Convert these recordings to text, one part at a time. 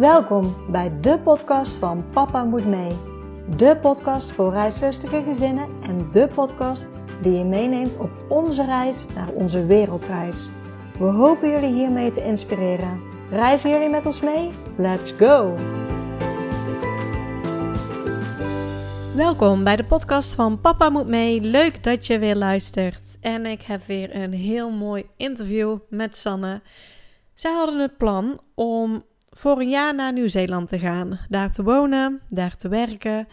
Welkom bij de podcast van Papa Moet Mee. De podcast voor reislustige gezinnen en de podcast die je meeneemt op onze reis naar onze wereldreis. We hopen jullie hiermee te inspireren. Reizen jullie met ons mee? Let's go! Welkom bij de podcast van Papa Moet Mee. Leuk dat je weer luistert. En ik heb weer een heel mooi interview met Sanne. Zij hadden het plan om voor een jaar naar Nieuw-Zeeland te gaan. Daar te wonen, daar te werken.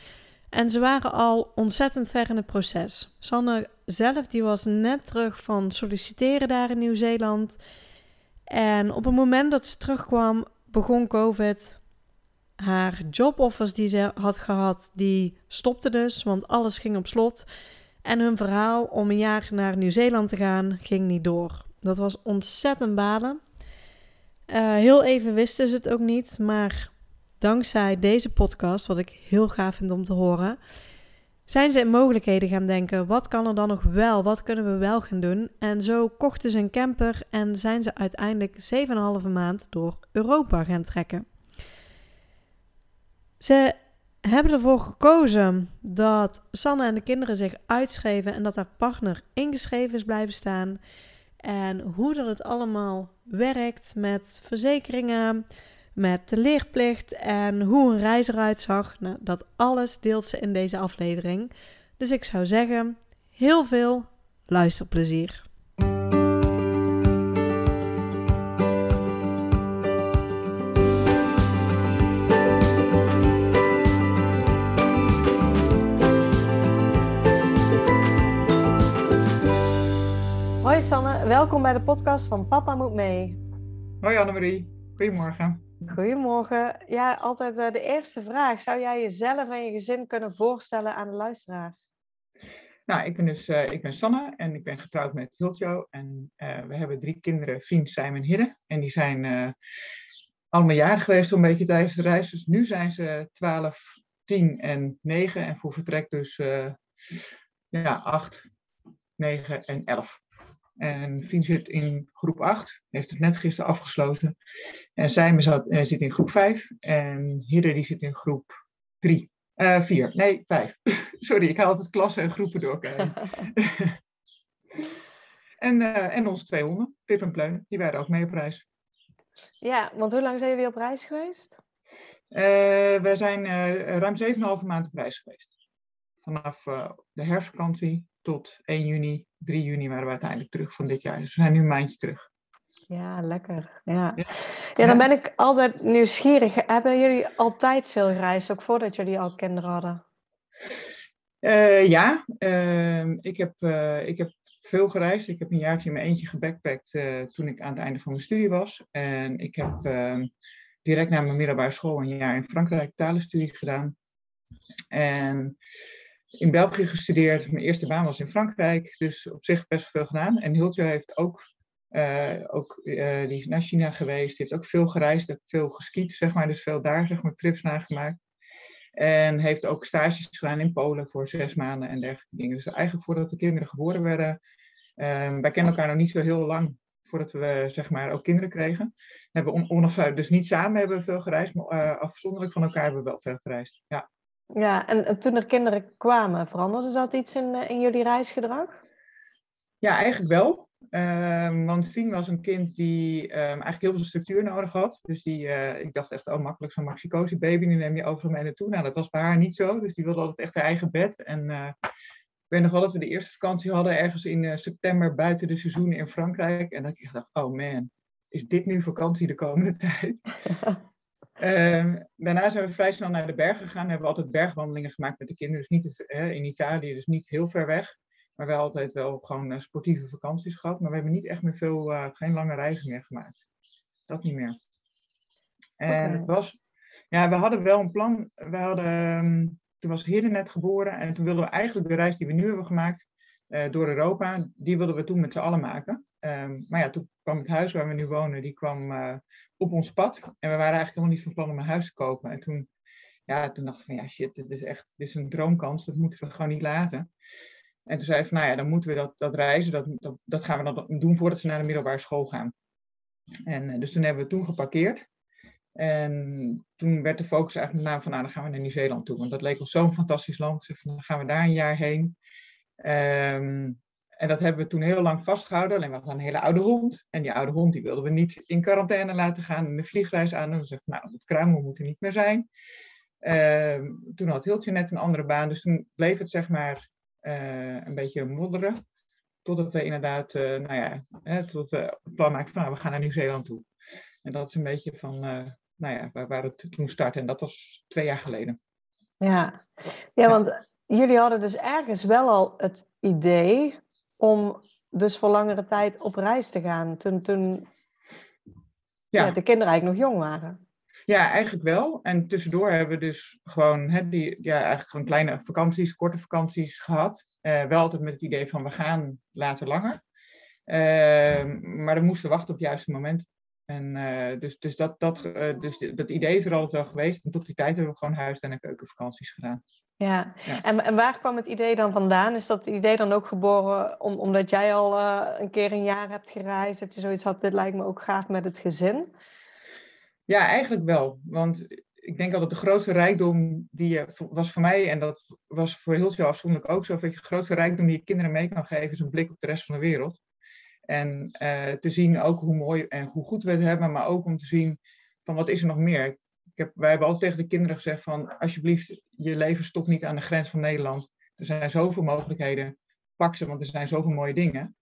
En ze waren al ontzettend ver in het proces. Sanne zelf die was net terug van solliciteren daar in Nieuw-Zeeland. En op het moment dat ze terugkwam, begon COVID. Haar joboffers die ze had gehad, die stopte dus, want alles ging op slot. En hun verhaal om een jaar naar Nieuw-Zeeland te gaan, ging niet door. Dat was ontzettend balen. Uh, heel even wisten ze het ook niet, maar dankzij deze podcast, wat ik heel gaaf vind om te horen, zijn ze in mogelijkheden gaan denken. Wat kan er dan nog wel? Wat kunnen we wel gaan doen? En zo kochten ze een camper en zijn ze uiteindelijk 7,5 maand door Europa gaan trekken. Ze hebben ervoor gekozen dat Sanne en de kinderen zich uitschreven en dat haar partner ingeschreven is blijven staan. En hoe dat het allemaal werkt met verzekeringen, met de leerplicht en hoe een reis eruit zag. Nou, dat alles deelt ze in deze aflevering. Dus ik zou zeggen, heel veel luisterplezier. Welkom bij de podcast van Papa Moet Mee. Hoi Annemarie, goedemorgen. Goedemorgen. Ja, altijd uh, de eerste vraag. Zou jij jezelf en je gezin kunnen voorstellen aan de luisteraar? Nou, ik ben dus uh, ik ben Sanne en ik ben getrouwd met Hiltjo. En uh, we hebben drie kinderen, Fien, Simon en Hidde. En die zijn allemaal jaren geweest een beetje tijdens de reis. Dus nu zijn ze 12, 10 en 9. En voor vertrek dus ja, 8, 9 en 11. En Fien zit in groep 8, heeft het net gisteren afgesloten. En Simon zat, uh, zit in groep 5 en Hidde die zit in groep 3. Uh, 4, nee 5. Sorry, ik haal altijd klassen en groepen door en, uh, en onze twee honden, Pip en Pleun, die waren ook mee op reis. Ja, want hoe lang zijn jullie op reis geweest? Uh, we zijn ruim 7,5 maanden op reis geweest. Vanaf de herfstvakantie tot 1 juni, 3 juni waren we uiteindelijk terug van dit jaar. Dus we zijn nu een maandje terug. Ja, lekker. Ja. Ja. ja, dan ben ik altijd nieuwsgierig. Hebben jullie altijd veel gereisd, ook voordat jullie al kinderen hadden? Uh, ja, uh, ik, heb, uh, ik heb veel gereisd. Ik heb een jaartje in mijn eentje gebackpackt uh, toen ik aan het einde van mijn studie was. En ik heb ehm, direct na mijn middelbare school een jaar in Frankrijk talenstudie gedaan. En in België gestudeerd. Mijn eerste baan was in Frankrijk, dus op zich best veel gedaan. En Hiltje heeft ook, uh, ook uh, die is naar China geweest, heeft ook veel gereisd, veel geskiet, zeg maar, dus veel daar, zeg maar, trips nagemaakt. En heeft ook stages gedaan in Polen voor zes maanden en dergelijke dingen. Dus eigenlijk voordat de kinderen geboren werden, uh, wij kennen elkaar nog niet zo heel lang voordat we zeg maar ook kinderen kregen. Hebben on, on, dus niet samen hebben we veel gereisd, maar uh, afzonderlijk van elkaar hebben we wel veel gereisd. Ja. Ja, en, en, toen er kinderen kwamen, veranderde dat iets in, in jullie reisgedrag? Ja, eigenlijk wel. Um, want Fien was een kind die um, eigenlijk heel veel structuur nodig had. Dus die, uh, ik dacht echt, oh makkelijk zo'n Maxicosi baby, nu neem je overal mee naartoe. Nou, dat was bij haar niet zo. Dus die wilde altijd echt haar eigen bed. En uh, ik weet nog wel dat we de eerste vakantie hadden, ergens in uh, september, buiten de seizoenen in Frankrijk. En dat ik echt dacht, oh man, is dit nu vakantie de komende tijd? Uh, daarna zijn we vrij snel naar de bergen gegaan. We hebben altijd bergwandelingen gemaakt met de kinderen. Dus niet uh, in Italië, dus niet heel ver weg. Maar wel altijd wel gewoon uh, sportieve vakanties gehad. Maar we hebben niet echt meer veel, eh, geen lange reizen meer gemaakt. Dat niet meer. En okay. het was, ja, we hadden wel een plan. We hadden, um, toen was Hidde net geboren. En toen wilden we eigenlijk de reis die we nu hebben gemaakt uh, door Europa, die wilden we toen met z'n allen maken. Um, maar ja, toen kwam het huis waar we nu wonen, die kwam op ons pad. En we waren eigenlijk helemaal niet van plan om een huis te kopen. En toen, ja, toen dacht ik van, ja shit, dit is echt dit is een droomkans, dat moeten we gewoon niet laten. En toen zei ik van, nou ja, dan moeten we dat, dat reizen, dat, dat, dat gaan we dan doen voordat ze naar de middelbare school gaan. En uh, dus toen hebben we toen geparkeerd. En toen werd de focus eigenlijk met name van, nou, dan gaan we naar Nieuw-Zeeland toe. Want dat leek ons zo'n fantastisch land. Dus dan gaan we daar een jaar heen. Ehm, en dat hebben we toen heel lang vastgehouden. Alleen we hadden een hele oude hond. En die oude hond die wilden we niet in quarantaine laten gaan. En de vliegreis aan. En we zeiden, nou, het kruimel moet er niet meer zijn. Ehm, toen had Hiltje net een andere baan. Dus toen bleef het zeg maar uh, een beetje modderen. Totdat we inderdaad, uh, nou ja, hè, tot we het plan maken van, nou, we gaan naar Nieuw-Zeeland toe. En dat is een beetje van, uh, nou ja, waar, het toen startte. En dat was twee jaar geleden. Ja, ja want jullie hadden dus ergens wel al het idee om dus voor langere tijd op reis te gaan. Toen, toen ja. ja de kinderen eigenlijk nog jong waren. Ja, eigenlijk wel. En tussendoor hebben we dus gewoon hè, die, ja, eigenlijk gewoon kleine vakanties, korte vakanties gehad. Uh, wel altijd met het idee van we gaan later langer. Uh, maar dan moesten we wachten op het juiste moment. En uh, dus, dus, dat, dat, dus dat idee is er altijd wel geweest. En tot die tijd hebben we gewoon huis- en keukenvakanties gedaan. Ja, ja. En, en waar kwam het idee dan vandaan? Is dat idee dan ook geboren om, omdat jij al een keer een jaar hebt gereisd? Dat je zoiets had, dit lijkt me ook gaaf met het gezin? Ja, eigenlijk wel. Want ik denk altijd de grootste rijkdom die je, was voor mij, en dat was voor heel veel afzonderlijk ook zo, dat je de grootste rijkdom die je kinderen mee kan geven, is een blik op de rest van de wereld. En uh, te zien ook hoe mooi en hoe goed we het hebben, maar ook om te zien van wat is er nog meer. Heb, wij hebben altijd tegen de kinderen gezegd van alsjeblieft, je leven stopt niet aan de grens van Nederland. Er zijn zoveel mogelijkheden, pak ze, want er zijn zoveel mooie dingen.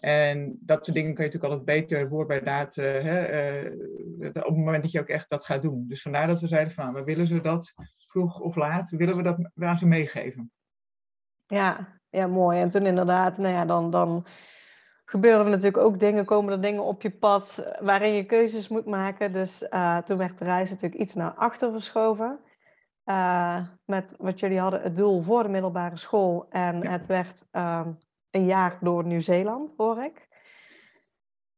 En dat soort dingen kun je natuurlijk altijd beter woord bij daad, hè, uh, op het moment dat je ook echt dat gaat doen. Dus vandaar dat we zeiden van, we willen ze dat vroeg of laat, willen we dat aan ze meegeven. Ja, ja, mooi. En toen inderdaad, nou ja, dan, dan gebeuren er natuurlijk ook dingen, komen er dingen op je pad waarin je keuzes moet maken. Dus uh, toen werd de reis natuurlijk iets naar achter verschoven. met wat jullie hadden, het doel voor de middelbare school. En ja. het werd ehm, een jaar door Nieuw-Zeeland, hoor ik.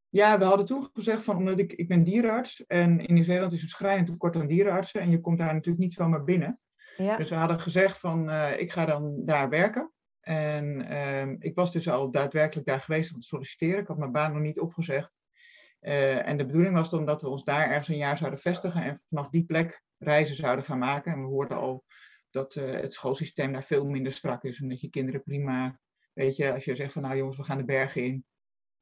Ja, we hadden toen gezegd van, omdat ik, ik ben dierenarts en in Nieuw-Zeeland is het schrijnend tekort aan dierenartsen en je komt daar natuurlijk niet zomaar binnen. Ja. Dus we hadden gezegd van, uh, ik ga dan daar werken. En uh, ik was dus al daadwerkelijk daar geweest om te solliciteren. Ik had mijn baan nog niet opgezegd. Uh, en de bedoeling was dan dat we ons daar ergens een jaar zouden vestigen en vanaf die plek reizen zouden gaan maken. En we hoorden al dat uh, het schoolsysteem daar veel minder strak is en dat je kinderen prima Weet je, als je zegt van nou jongens, we gaan de bergen in.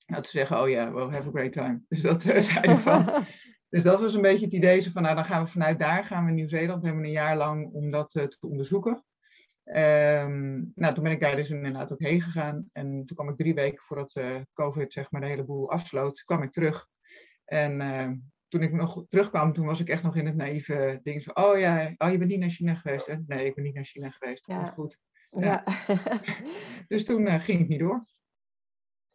Nou, te zeggen, oh ja, well, have a great time. Dus dat uh, zeiden van. dus dat was een beetje het idee van, nou dan gaan we vanuit daar, gaan we Nieuw-Zeeland. We hebben een jaar lang om dat te onderzoeken. Um, nou, toen ben ik daar dus inderdaad ook heen gegaan. En toen kwam ik drie weken voordat uh, COVID zeg maar de hele boel afsloot, kwam ik terug. En uh, toen ik nog terugkwam, toen was ik echt nog in het naïeve ding van, oh ja, oh, je bent niet naar China geweest. Hè? Nee, ik ben niet naar China geweest. Ja. goed. Ja. dus toen uh, ging het niet door.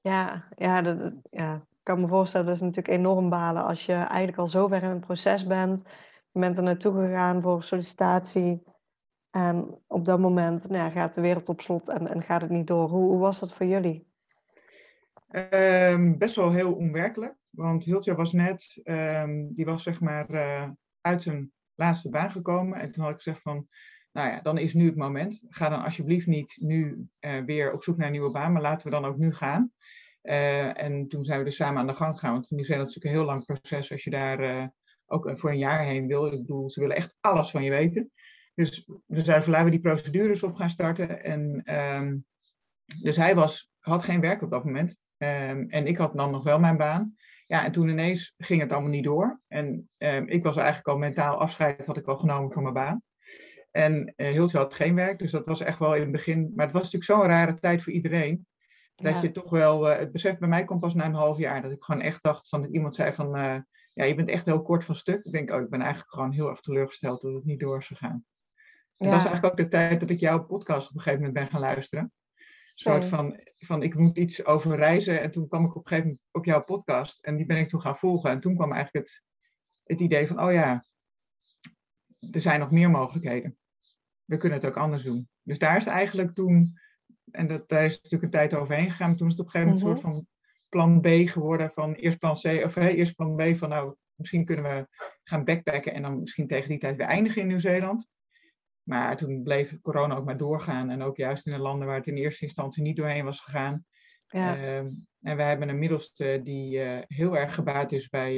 Ja, ja, dat, ja, ik kan me voorstellen, dat is natuurlijk enorm balen als je eigenlijk al zo ver in het proces bent. Je bent er naartoe gegaan voor sollicitatie. En op dat moment nou ja, gaat de wereld op slot en, en gaat het niet door. Hoe, was dat voor jullie? Um, best wel heel onwerkelijk. Want Hiltje was net, um, die was zeg maar uh, uit zijn laatste baan gekomen. En toen had ik gezegd van, nou ja, dan is nu het moment. Ga dan alsjeblieft niet nu uh, weer op zoek naar een nieuwe baan, maar laten we dan ook nu gaan. Uh, en toen zijn we dus samen aan de gang gegaan. Want nu zijn dat natuurlijk een heel lang proces als je daar ook voor een jaar heen wil. Ik bedoel, ze willen echt alles van je weten. Dus we zeiden van laten we die procedures op gaan starten. En um, dus hij was, had geen werk op dat moment. Um, en ik had dan nog wel mijn baan. Ja, en toen ineens ging het allemaal niet door. En um, ik was eigenlijk al mentaal afscheid, had ik al genomen van mijn baan. En uh, Hiltje had geen werk, dus dat was echt wel in het begin. Maar het was natuurlijk zo'n rare tijd voor iedereen. Dat ja. je toch wel, uh, het besef bij mij kwam pas na een half jaar. Dat ik gewoon echt dacht van, dat iemand zei van, uh, ja, je bent echt heel kort van stuk. Ik denk, oh, ik ben eigenlijk gewoon heel erg teleurgesteld dat het niet door is gegaan. En ja. dat is eigenlijk ook de tijd dat ik jouw podcast op een gegeven moment ben gaan luisteren. Een soort van, van, ik moet iets over reizen. En toen kwam ik op een gegeven moment op jouw podcast. En die ben ik toen gaan volgen. En toen kwam eigenlijk het, het idee van, oh ja, er zijn nog meer mogelijkheden we kunnen het ook anders doen. Dus daar is eigenlijk toen, en dat, daar is natuurlijk een tijd overheen gegaan, maar toen is het op een gegeven moment een soort van plan B geworden van eerst plan C, of eerst plan B van nou, misschien kunnen we gaan backpacken en dan misschien tegen die tijd weer eindigen in Nieuw-Zeeland. Maar toen bleef corona ook maar doorgaan en ook juist in de landen waar het in eerste instantie niet doorheen was gegaan. Ja. Uh, En wij hebben een middelste die heel erg gebaat is bij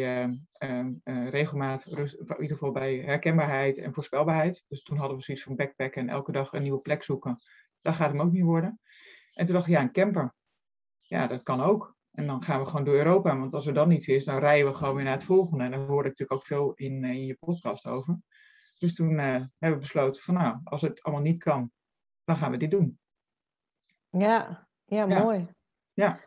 regelmaat, in ieder geval bij herkenbaarheid en voorspelbaarheid. Dus toen hadden we zoiets van backpacken en elke dag een nieuwe plek zoeken. Dat gaat hem ook niet worden. En toen dacht ik, ja, een camper. Ja, dat kan ook. En dan gaan we gewoon door Europa. Want als er dan niets is, dan rijden we gewoon weer naar het volgende. En daar hoorde ik natuurlijk ook veel in, in je podcast over. Dus toen hebben we besloten van nou, als het allemaal niet kan, dan gaan we dit doen. Ja, ja, mooi. Ja.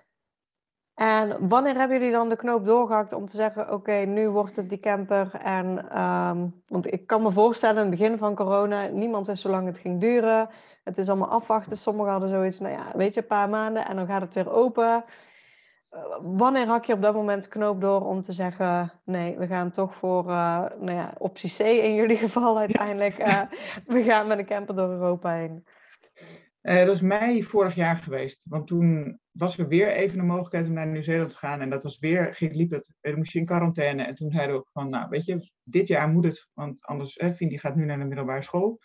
En wanneer hebben jullie dan de knoop doorgehakt om te zeggen: Oké, nu wordt het die camper? En, ehm, want ik kan me voorstellen, in het begin van corona, niemand wist zo lang het ging duren. Het is allemaal afwachten. Sommigen hadden zoiets, nou ja, weet je, een paar maanden en dan gaat het weer open. Wanneer hak je op dat moment de knoop door om te zeggen: Nee, we gaan toch voor uh, nou ja, optie C in jullie geval uiteindelijk. Uh, we gaan met een camper door Europa heen? Uh, dat is mei vorig jaar geweest. Want toen was er weer even een mogelijkheid om naar Nieuw-Zeeland te gaan. En dat was weer, ging, liep het, dan moest je in quarantaine. En toen zeiden we ook van, nou weet je, dit jaar moet het. Want anders, hè, Vindy gaat nu naar de middelbare school.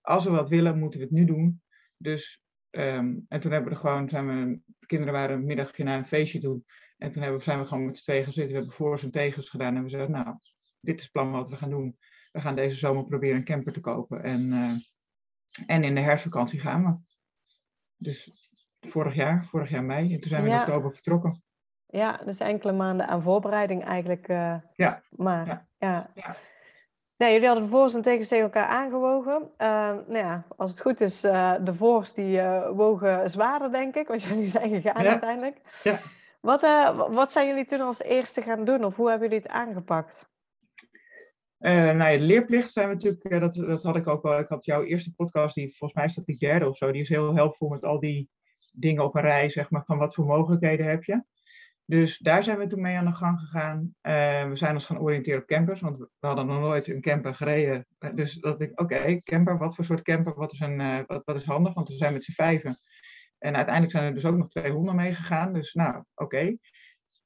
Als we wat willen, moeten we het nu doen. Dus, um, en toen hebben we er gewoon, zijn we, de kinderen waren een middagje naar een feestje toe. En toen hebben, zijn we gewoon met z'n tweeën gezeten. We hebben voor's en tegens gedaan. En we zeiden, nou, dit is het plan wat we gaan doen. We gaan deze zomer proberen een camper te kopen. En, uh, en in de herfstvakantie gaan we. Dus vorig jaar, vorig jaar mei. En toen zijn we in oktober vertrokken. Ja, dus enkele maanden aan voorbereiding eigenlijk. Uh, ja. Maar ja. ja. ja. Jullie hadden de voor's en tegens tegen elkaar aangewogen. Uh, nou ja, als het goed is, uh, de voor's die wogen zwaarder, denk ik. Want jullie zijn gegaan uiteindelijk. Ja. Wat, wat zijn jullie toen als eerste gaan doen? Of hoe hebben jullie het aangepakt? Nou ja, de leerplicht zijn we natuurlijk, dat, dat had ik ook wel. Ik had jouw eerste podcast, die volgens mij is dat die derde of zo, die is heel helpvol met al die dingen op een rij, zeg maar, van wat voor mogelijkheden heb je. Dus daar zijn we toen mee aan de gang gegaan. Uh, we zijn ons gaan oriënteren op campers, want we hadden nog nooit een camper gereden. Dus dat ik, oké, camper, wat voor soort camper, wat is, een, wat, wat is handig, want we zijn met z'n vijven. En uiteindelijk zijn er dus ook nog twee honden meegegaan, dus nou, oké.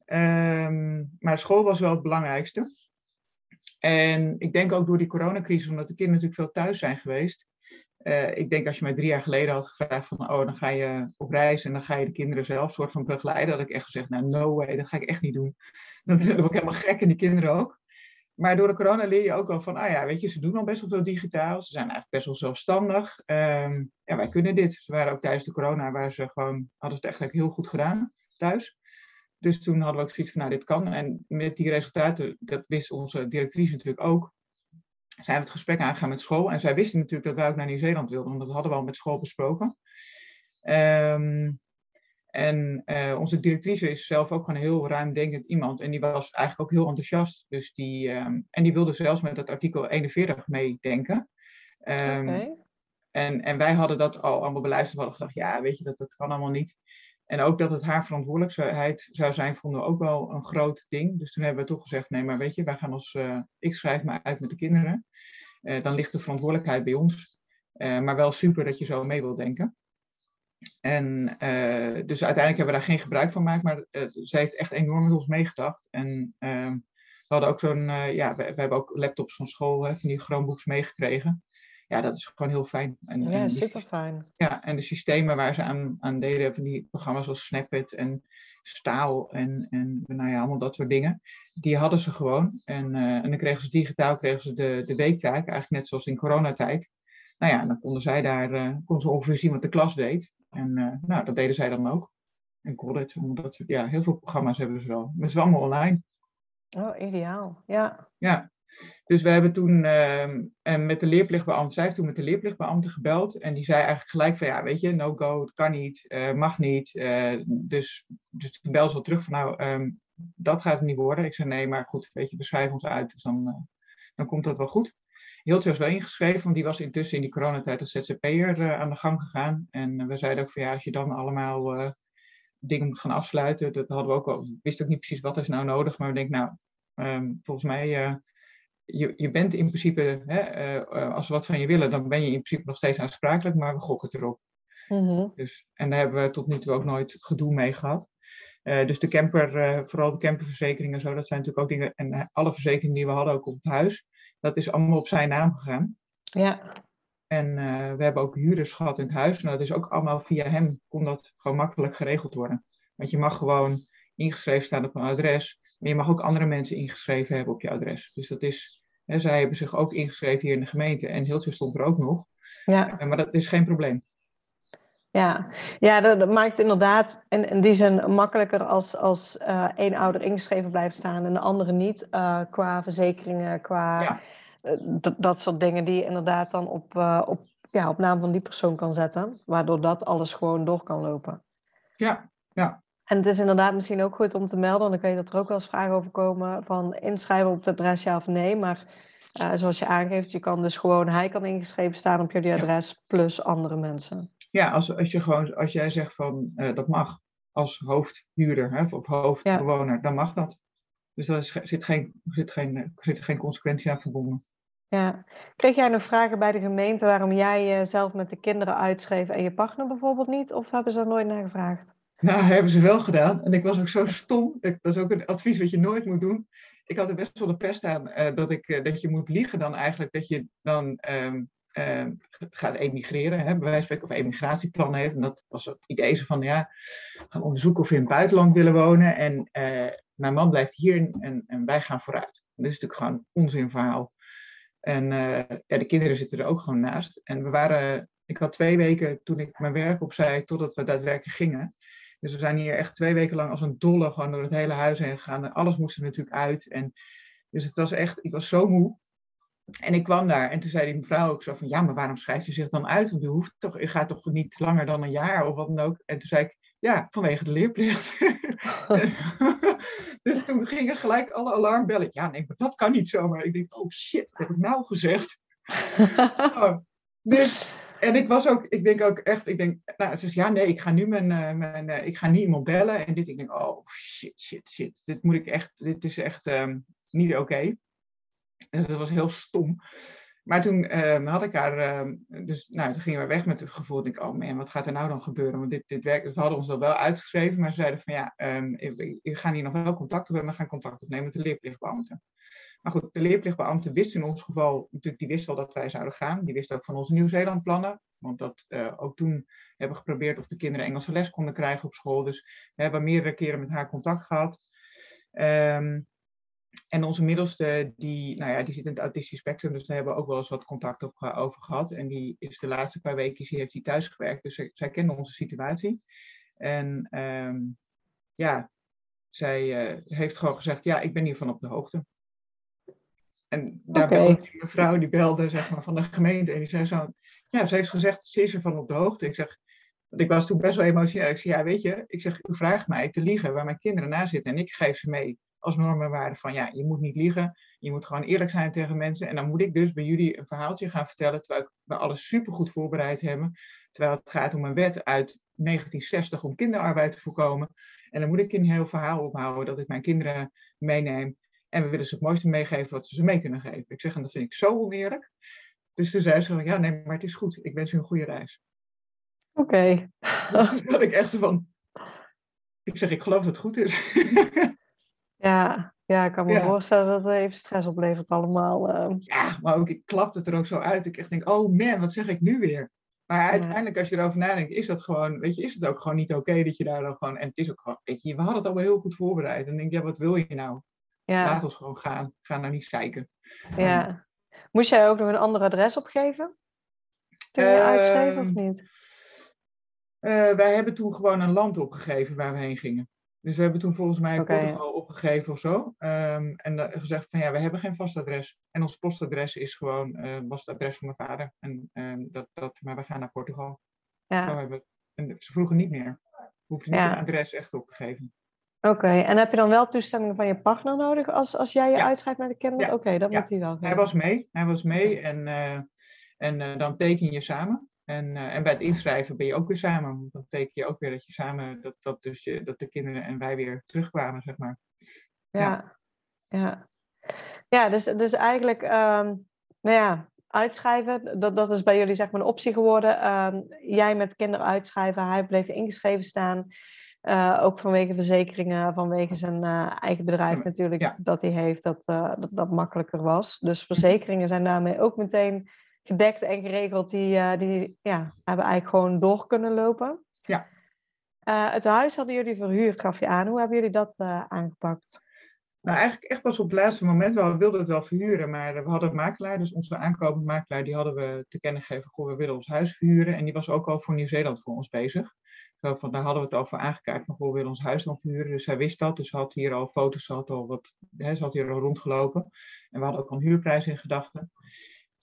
Ehm, maar school was wel het belangrijkste. En ik denk ook door die coronacrisis, omdat de kinderen natuurlijk veel thuis zijn geweest. Uh, ik denk als je mij drie jaar geleden had gevraagd van, oh, dan ga je op reis en dan ga je de kinderen zelf soort van begeleiden, had ik echt gezegd, nou, no way, dat ga ik echt niet doen. Dat is ook helemaal gek en die kinderen ook. Maar door de corona leer je ook wel van, ah ja, weet je, ze doen al best wel veel digitaal. Ze zijn eigenlijk best wel zelfstandig. Um, ja, wij kunnen dit. Ze waren ook tijdens de corona, waar ze gewoon, hadden het echt heel goed gedaan thuis. Dus toen hadden we ook zoiets van, nou, dit kan. En met die resultaten, dat wist onze directrice natuurlijk ook, zijn we het gesprek aangegaan met school. En zij wisten natuurlijk dat wij ook naar Nieuw-Zeeland wilden, want dat hadden we al met school besproken. Um, en uh, onze directrice is zelf ook gewoon een heel ruimdenkend iemand. En die was eigenlijk ook heel enthousiast. Dus die, um, en die wilde zelfs met het artikel 41 meedenken. Um, okay. en, en wij hadden dat al allemaal beluisterd. We hadden gedacht, ja, weet je, dat, dat kan allemaal niet. En ook dat het haar verantwoordelijkheid zou zijn, vonden we ook wel een groot ding. Dus toen hebben we toch gezegd, nee, maar weet je, wij gaan als, uh, ik schrijf me uit met de kinderen. Uh, dan ligt de verantwoordelijkheid bij ons. Uh, maar wel super dat je zo mee wilt denken. En dus uiteindelijk hebben we daar geen gebruik van gemaakt, maar zij heeft echt enorm met ons meegedacht. En ehm, we hadden ook zo'n, ja, we, we, hebben ook laptops van school, hè, van die Chromebooks meeggekregen ja, dat is gewoon heel fijn. En, ja, en super fijn. Ja, en de systemen waar ze aan, aan deden, van die programma's zoals Snapit en Staal en, en nou ja, allemaal dat soort dingen, die hadden ze gewoon. En, uh, en dan kregen ze digitaal kregen ze de, de weektaak, eigenlijk net zoals in coronatijd. Nou ja, dan konden zij daar, uh, konden ze ongeveer zien wat de klas deed. En uh, nou, dat deden zij dan ook. En college, omdat ze, ja, heel veel programma's hebben ze wel. Maar het is wel allemaal online. Oh, ideaal. Ja. Ja, dus we hebben toen uh, met de leerplichtbeambte, zij heeft toen met de leerplichtbeambte gebeld. En die zei eigenlijk gelijk van, ja, weet je, no go, het kan niet, uh, mag niet. Uh, dus, dus toen belde ze al terug van, nou, um, dat gaat het niet worden. Ik zei, nee, maar goed, weet je, we schrijven ons uit, dus dan, uh, dan komt dat wel goed. Hiltje was wel ingeschreven, want die was intussen in die coronatijd als ZZP'er aan de gang gegaan. En we zeiden ook van, ja, als je dan allemaal dingen moet gaan afsluiten, dat hadden we ook al, wist ook niet precies wat is nou nodig. Maar we denken, nou, um, volgens mij je, je bent in principe, hè, uh, als we wat van je willen, dan ben je in principe nog steeds aansprakelijk, maar we gokken erop. Mm-hmm. Dus, en daar hebben we tot nu toe ook nooit gedoe mee gehad. Uh, dus de camper, vooral de camperverzekering en zo, dat zijn natuurlijk ook dingen. En alle verzekeringen die we hadden ook op het huis, dat is allemaal op zijn naam gegaan. Ja. En we hebben ook huurders gehad in het huis. En dat is ook allemaal via hem, kon dat gewoon makkelijk geregeld worden. Want je mag gewoon ingeschreven staan op een adres, maar je mag ook andere mensen ingeschreven hebben op je adres. Dus dat is, hè, zij hebben zich ook ingeschreven hier in de gemeente en Hiltje stond er ook nog. Ja. Maar dat is geen probleem. Ja, ja dat, dat, maakt inderdaad in, in die zin makkelijker als, als uh, één ouder ingeschreven blijft staan en de andere niet, uh, qua verzekeringen, qua ja. uh, dat soort dingen die je inderdaad dan op, op, ja, op naam van die persoon kan zetten, waardoor dat alles gewoon door kan lopen. Ja, ja. En het is inderdaad misschien ook goed om te melden, dan weet je dat er ook wel eens vragen over komen van inschrijven op het adres ja of nee, maar zoals je aangeeft, je kan dus gewoon, hij kan ingeschreven staan op jullie adres plus andere mensen. Ja, als, als, je gewoon, als jij zegt van uh, dat mag als hoofdhuurder hè, of hoofdbewoner, dan mag dat. Dus daar zit geen, zit, geen, zit geen consequentie aan verbonden. Ja. Kreeg jij nog vragen bij de gemeente waarom jij jezelf met de kinderen uitschreef en je partner bijvoorbeeld niet? Of hebben ze er nooit naar gevraagd? Nou, hebben ze wel gedaan. En ik was ook zo stom. Dat is ook een advies wat je nooit moet doen. Ik had er best wel de pest aan uh, dat, ik, uh, dat je moet liegen dan eigenlijk. Dat je dan um, uh, gaat emigreren, hè, bij wijze van of emigratieplan heeft. En dat was het idee van, ja, gaan onderzoeken of we in het buitenland willen wonen. En uh, mijn man blijft hier en, en, wij gaan vooruit. dat is natuurlijk gewoon een onzinverhaal. En ja, de kinderen zitten er ook gewoon naast. En we waren, ik had twee weken toen ik mijn werk opzij, totdat we daadwerkelijk gingen. Dus we zijn hier echt twee weken lang als een dolle gewoon door het hele huis heen gegaan. En alles moest er natuurlijk uit. En dus het was echt, ik was zo moe. En ik kwam daar en toen zei die mevrouw ook zo van, ja, maar waarom schrijft u zich dan uit? Want u, hoeft toch, u gaat toch niet langer dan een jaar of wat dan ook? En toen zei ik, ja, vanwege de leerplicht. dus toen gingen gelijk alle alarmbellen. Ja, nee, maar dat kan niet zomaar. Ik denk, oh shit, wat heb ik nou gezegd? oh, dus, en ik was ook, ik denk ook echt, ik denk, nou, ze zei, ja, nee, ik ga nu mijn, uh, mijn uh, ik ga niet iemand bellen. En dit, ik denk, oh shit, shit, shit. Dit moet ik echt, dit is echt um, niet oké. Okay. Dus dat was heel stom. Maar toen uh, had ik haar, uh, dus nou, toen gingen we weg met het gevoel, denk ik, oh man, wat gaat er nou dan gebeuren? Want dit, dit werk, dus we hadden ons dat wel uitgeschreven, maar ze zeiden van ja, we gaan hier nog wel contact hebben, we gaan contact opnemen met de leerplichtbeambte. Maar goed, de leerplichtbeambte wist in ons geval, natuurlijk, die wist al dat wij zouden gaan. Die wist ook van onze Nieuw-Zeeland plannen, want dat uh, ook toen hebben we geprobeerd of de kinderen Engelse les konden krijgen op school. Dus we hebben meerdere keren met haar contact gehad. Um, en onze middelste, die, nou ja, die zit in het autistisch spectrum, dus daar hebben we ook wel eens wat contact op, over gehad. En die is de laatste paar weken die heeft hij thuis gewerkt, dus zij, zij kende onze situatie. En um, ja, zij uh, heeft gewoon gezegd, ja, ik ben hiervan op de hoogte. En daar okay. belde een mevrouw, die belde zeg maar, van de gemeente en die zei zo, ja, ze heeft gezegd, ze is ervan op de hoogte. Ik zeg, want ik was toen best wel emotioneel. Ik zei, ja, weet je, ik zeg, u vraagt mij te liegen waar mijn kinderen na zitten en ik geef ze mee als normen waren van ja, je moet niet liegen, je moet gewoon eerlijk zijn tegen mensen. En dan moet ik dus bij jullie een verhaaltje gaan vertellen, terwijl we alles supergoed voorbereid hebben. Terwijl het gaat om een wet uit 1960 om kinderarbeid te voorkomen. En dan moet ik een heel verhaal ophouden dat ik mijn kinderen meeneem. En we willen ze het mooiste meegeven wat we ze mee kunnen geven. Ik zeg, en dat vind ik zo oneerlijk. Dus toen zei ze, ja nee, maar het is goed. Ik wens u een goede reis. Oké. Okay. Dus toen had ik echt zo van, ik zeg, ik geloof dat het goed is. Ja, ja, ik kan me voorstellen dat het even stress oplevert allemaal. Uh. Ja, maar ook, ik klap het er ook zo uit. Ik echt denk, oh man, wat zeg ik nu weer? Maar uiteindelijk, als je erover nadenkt, is dat gewoon, weet je, is het ook gewoon niet oké dat je daar dan gewoon, en het is ook gewoon, weet je, we hadden het allemaal heel goed voorbereid. En dan denk je, ja, wat wil je nou? Ja. Laat ons gewoon gaan. Ga nou niet zeiken. Ja. Moest jij ook nog een ander adres opgeven? Toen je uh, uitschreef of niet? Uh, wij hebben toen gewoon een land opgegeven waar we heen gingen. Dus we hebben toen volgens mij okay. Portugal opgegeven of zo. Um, en gezegd van ja, we hebben geen vast adres. En ons postadres is gewoon, uh, was het adres van mijn vader. En um, dat, dat, maar we gaan naar Portugal. Ja. Zo hebben, en ze vroegen niet meer. Hoefde niet ja. een adres echt op te geven. Oké, okay. en heb je dan wel toestemming van je partner nodig als, als jij je ja. uitschrijft met de kinderen? Ja. Oké, okay, dat moet hij wel. Hij was mee, hij was mee en, uh, en uh, dan teken je samen. En, uh, en bij het inschrijven ben je ook weer samen. Dan teken je ook weer dat je samen, dat, dat, dus je, dat de kinderen en wij weer terugkwamen, zeg maar. Ja, ja. Ja, dus, dus eigenlijk, um, nou ja, uitschrijven, dat, dat is bij jullie zeg maar een optie geworden. Um, jij met kinderen uitschrijven, hij bleef ingeschreven staan. Uh, ook vanwege verzekeringen, vanwege zijn uh, eigen bedrijf natuurlijk, ja. dat hij heeft, dat, uh, dat dat makkelijker was. Dus verzekeringen zijn daarmee ook meteen gedekt en geregeld, die, die ja, hebben eigenlijk gewoon door kunnen lopen. Ja. het huis hadden jullie verhuurd, gaf je aan. Hoe hebben jullie dat aangepakt? Nou, eigenlijk echt pas op het laatste moment. We wilden het wel verhuren, maar we hadden een makelaar. Dus onze aankomende makelaar, die hadden we te kennen gegeven. Goh, we willen ons huis verhuren. En die was ook al voor Nieuw-Zeeland voor ons bezig. Van, daar hadden we het voor aangekaart. Van, goh, willen ons huis dan verhuren. Dus hij wist dat. Dus had hier al foto's, had al wat, hè, ze had hier al rondgelopen. En we hadden ook al een huurprijs in gedachten.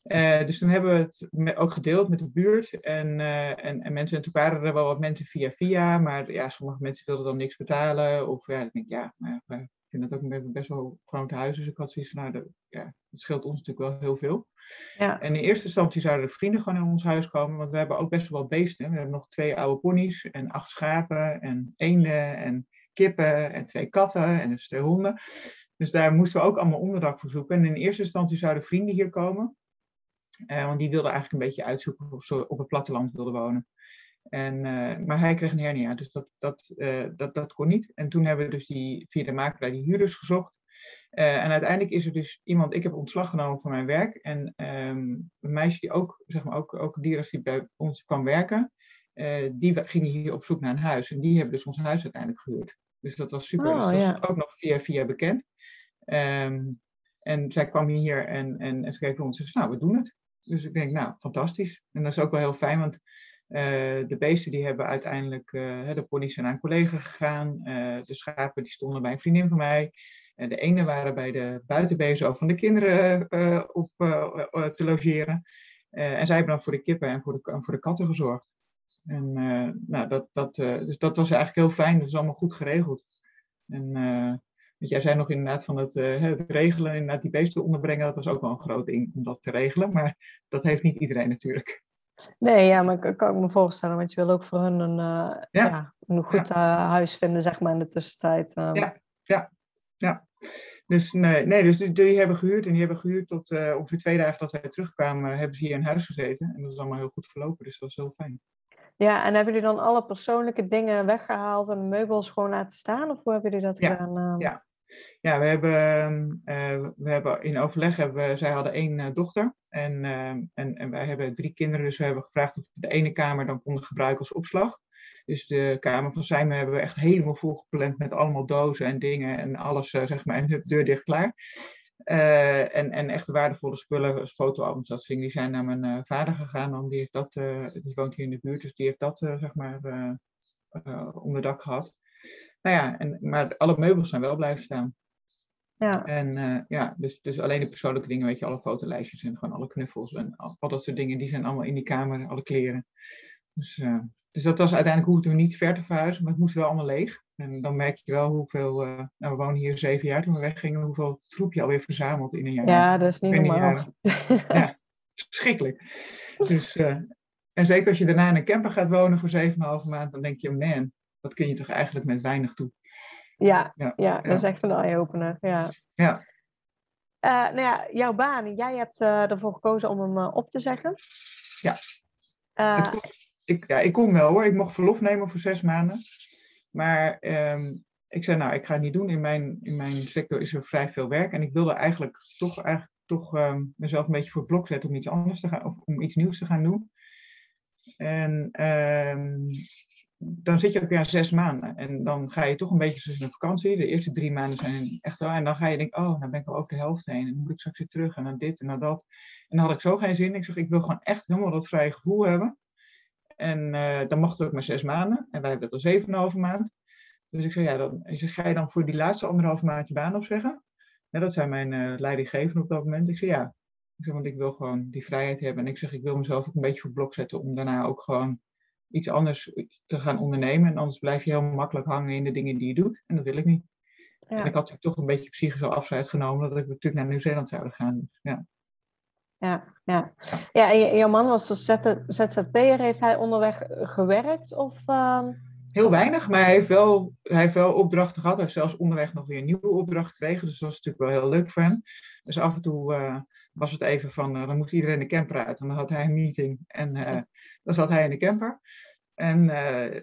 Uh, dus toen hebben we het ook gedeeld met de buurt. En, uh, en, en, mensen, en toen waren er wel wat mensen via via, maar ja, sommige mensen wilden dan niks betalen. Of ja, ik denk, ja, nou ja vind dat ook best wel groot huis. Dus ik had zoiets van, nou, de, ja, het scheelt ons natuurlijk wel heel veel. Ja. En in eerste instantie zouden de vrienden gewoon in ons huis komen. Want we hebben ook best wel wat beesten. We hebben nog twee oude ponies en acht schapen en eenden en kippen en twee katten en dus twee honden. Dus daar moesten we ook allemaal onderdak voor zoeken. En in eerste instantie zouden vrienden hier komen. Uh, want die wilden eigenlijk een beetje uitzoeken of ze op het platteland wilden wonen. En, uh, maar hij kreeg een hernia, dus dat, dat, uh, dat, dat kon niet. En toen hebben we dus die, via de makelaar die huurders gezocht. Uh, en uiteindelijk is er dus iemand, ik heb ontslag genomen van mijn werk. En um, een meisje die ook, zeg maar, ook, ook dierenarts die bij ons kwam werken, die ging hier op zoek naar een huis. En die hebben dus ons huis uiteindelijk gehuurd. Dus dat was super. Oh, dus dat ja. was ook nog via via bekend. Um, en zij kwam hier en, en, en ze kreeg ons, nou, we doen het. Dus ik denk, nou, fantastisch. En dat is ook wel heel fijn, want uh, de beesten die hebben uiteindelijk, uh, de ponies zijn naar een collega gegaan. Uh, de schapen die stonden bij een vriendin van mij. En de ene waren bij de buitenbezen van de kinderen op te logeren. en zij hebben dan voor de kippen en voor de, voor de katten gezorgd. En nou, dat, dat, dus dat was eigenlijk heel fijn. Dat is allemaal goed geregeld. En jij zei nog inderdaad van het, het regelen, inderdaad die beesten onderbrengen, dat was ook wel een groot ding om dat te regelen. Maar dat heeft niet iedereen natuurlijk. Nee, ja, maar kan, kan ik me voorstellen, want je wil ook voor hun een, uh, ja. een goed uh, huis vinden, zeg maar, in de tussentijd. Um. Ja, ja, ja. Dus, nee, nee, dus die, die, hebben gehuurd en die hebben gehuurd tot uh, ongeveer twee dagen dat wij terugkwamen, hebben ze hier in huis gezeten. En dat is allemaal heel goed verlopen, dus dat was heel fijn. Ja, en hebben jullie dan alle persoonlijke dingen weggehaald en meubels gewoon laten staan? Of hoe hebben jullie dat ja, gedaan? Um? Ja, ja, we hebben, uh, we hebben in overleg, hebben we, zij hadden één uh, dochter en, uh, en, en wij hebben drie kinderen, dus we hebben gevraagd of we de ene kamer dan konden gebruiken als opslag. Dus de kamer van Simon hebben we echt helemaal volgepland met allemaal dozen en dingen en alles, zeg maar, en de deur dicht klaar. en, en echt waardevolle spullen, als fotoalbums, dat die zijn naar mijn vader gegaan, dan die, heeft dat, die woont hier in de buurt, dus die heeft dat, zeg maar, onder dak gehad. Nou ja, en, maar alle meubels zijn wel blijven staan. Ja. En uh, ja, dus, dus alleen de persoonlijke dingen, weet je, alle fotolijstjes en gewoon alle knuffels en al, al dat soort dingen, die zijn allemaal in die kamer, alle kleren. Dus, uh, dus dat was uiteindelijk hoefden we niet ver te verhuizen, maar het moest wel allemaal leeg. En dan merk je wel hoeveel, uh, nou we wonen hier zeven jaar toen we weggingen, hoeveel troep je alweer verzameld in een jaar. Ja, dat is niet normaal. ja, verschrikkelijk. Dus, en zeker als je daarna in een camper gaat wonen voor zeven en halve maand, dan denk je, man, dat kun je toch eigenlijk met weinig toe. Ja, ja, ja, dat is echt een eye-opener. Ja. ja. Uh, nou ja, jouw baan, jij hebt uh, ervoor gekozen om hem uh, op te zeggen. Ja. Kon, ik, ja, ik kon wel hoor. Ik mocht verlof nemen voor zes maanden. Maar um, ik zei, nou, ik ga het niet doen. In mijn, in mijn sector is er vrij veel werk. En ik wilde eigenlijk toch, eigenlijk toch um, mezelf een beetje voor het blok zetten om iets anders te gaan, of om iets nieuws te gaan doen. En um, dan zit je ook weer zes maanden. En dan ga je toch een beetje in de vakantie. De eerste drie maanden zijn echt wel. En dan ga je denken, oh, dan ben ik al over de helft heen. En dan moet ik straks weer terug. En dan dit en dan dat. En dan had ik zo geen zin. Ik zeg, ik wil gewoon echt helemaal dat vrije gevoel hebben. En uh, dan mocht het ook maar zes maanden. En wij hebben het al zeven en een halve maand. Dus ik zei, ja, dan, zeg, ga je dan voor die laatste anderhalve maand je baan opzeggen? Ja, dat zijn mijn uh, leidinggevenden op dat moment. Ik zei, ja. Ik zeg, want ik wil gewoon die vrijheid hebben. En ik zeg, ik wil mezelf ook een beetje voor blok zetten. Om daarna ook gewoon iets anders te gaan ondernemen. En anders blijf je heel makkelijk hangen in de dingen die je doet. En dat wil ik niet. Ja. En ik had natuurlijk toch een beetje psychisch afscheid genomen dat ik natuurlijk naar Nieuw-Zeeland zou gaan. Ja. Ja, ja. ja, en jouw man was dus ZZP'er. Heeft hij onderweg gewerkt? Of, uh... Heel weinig, maar hij heeft, wel, hij heeft wel opdrachten gehad. Hij heeft zelfs onderweg nog weer een nieuwe opdracht gekregen. Dus dat was natuurlijk wel heel leuk voor hem. Dus af en toe uh, was het even van, uh, dan moest iedereen de camper uit. En dan had hij een meeting en dan zat hij in de camper. En,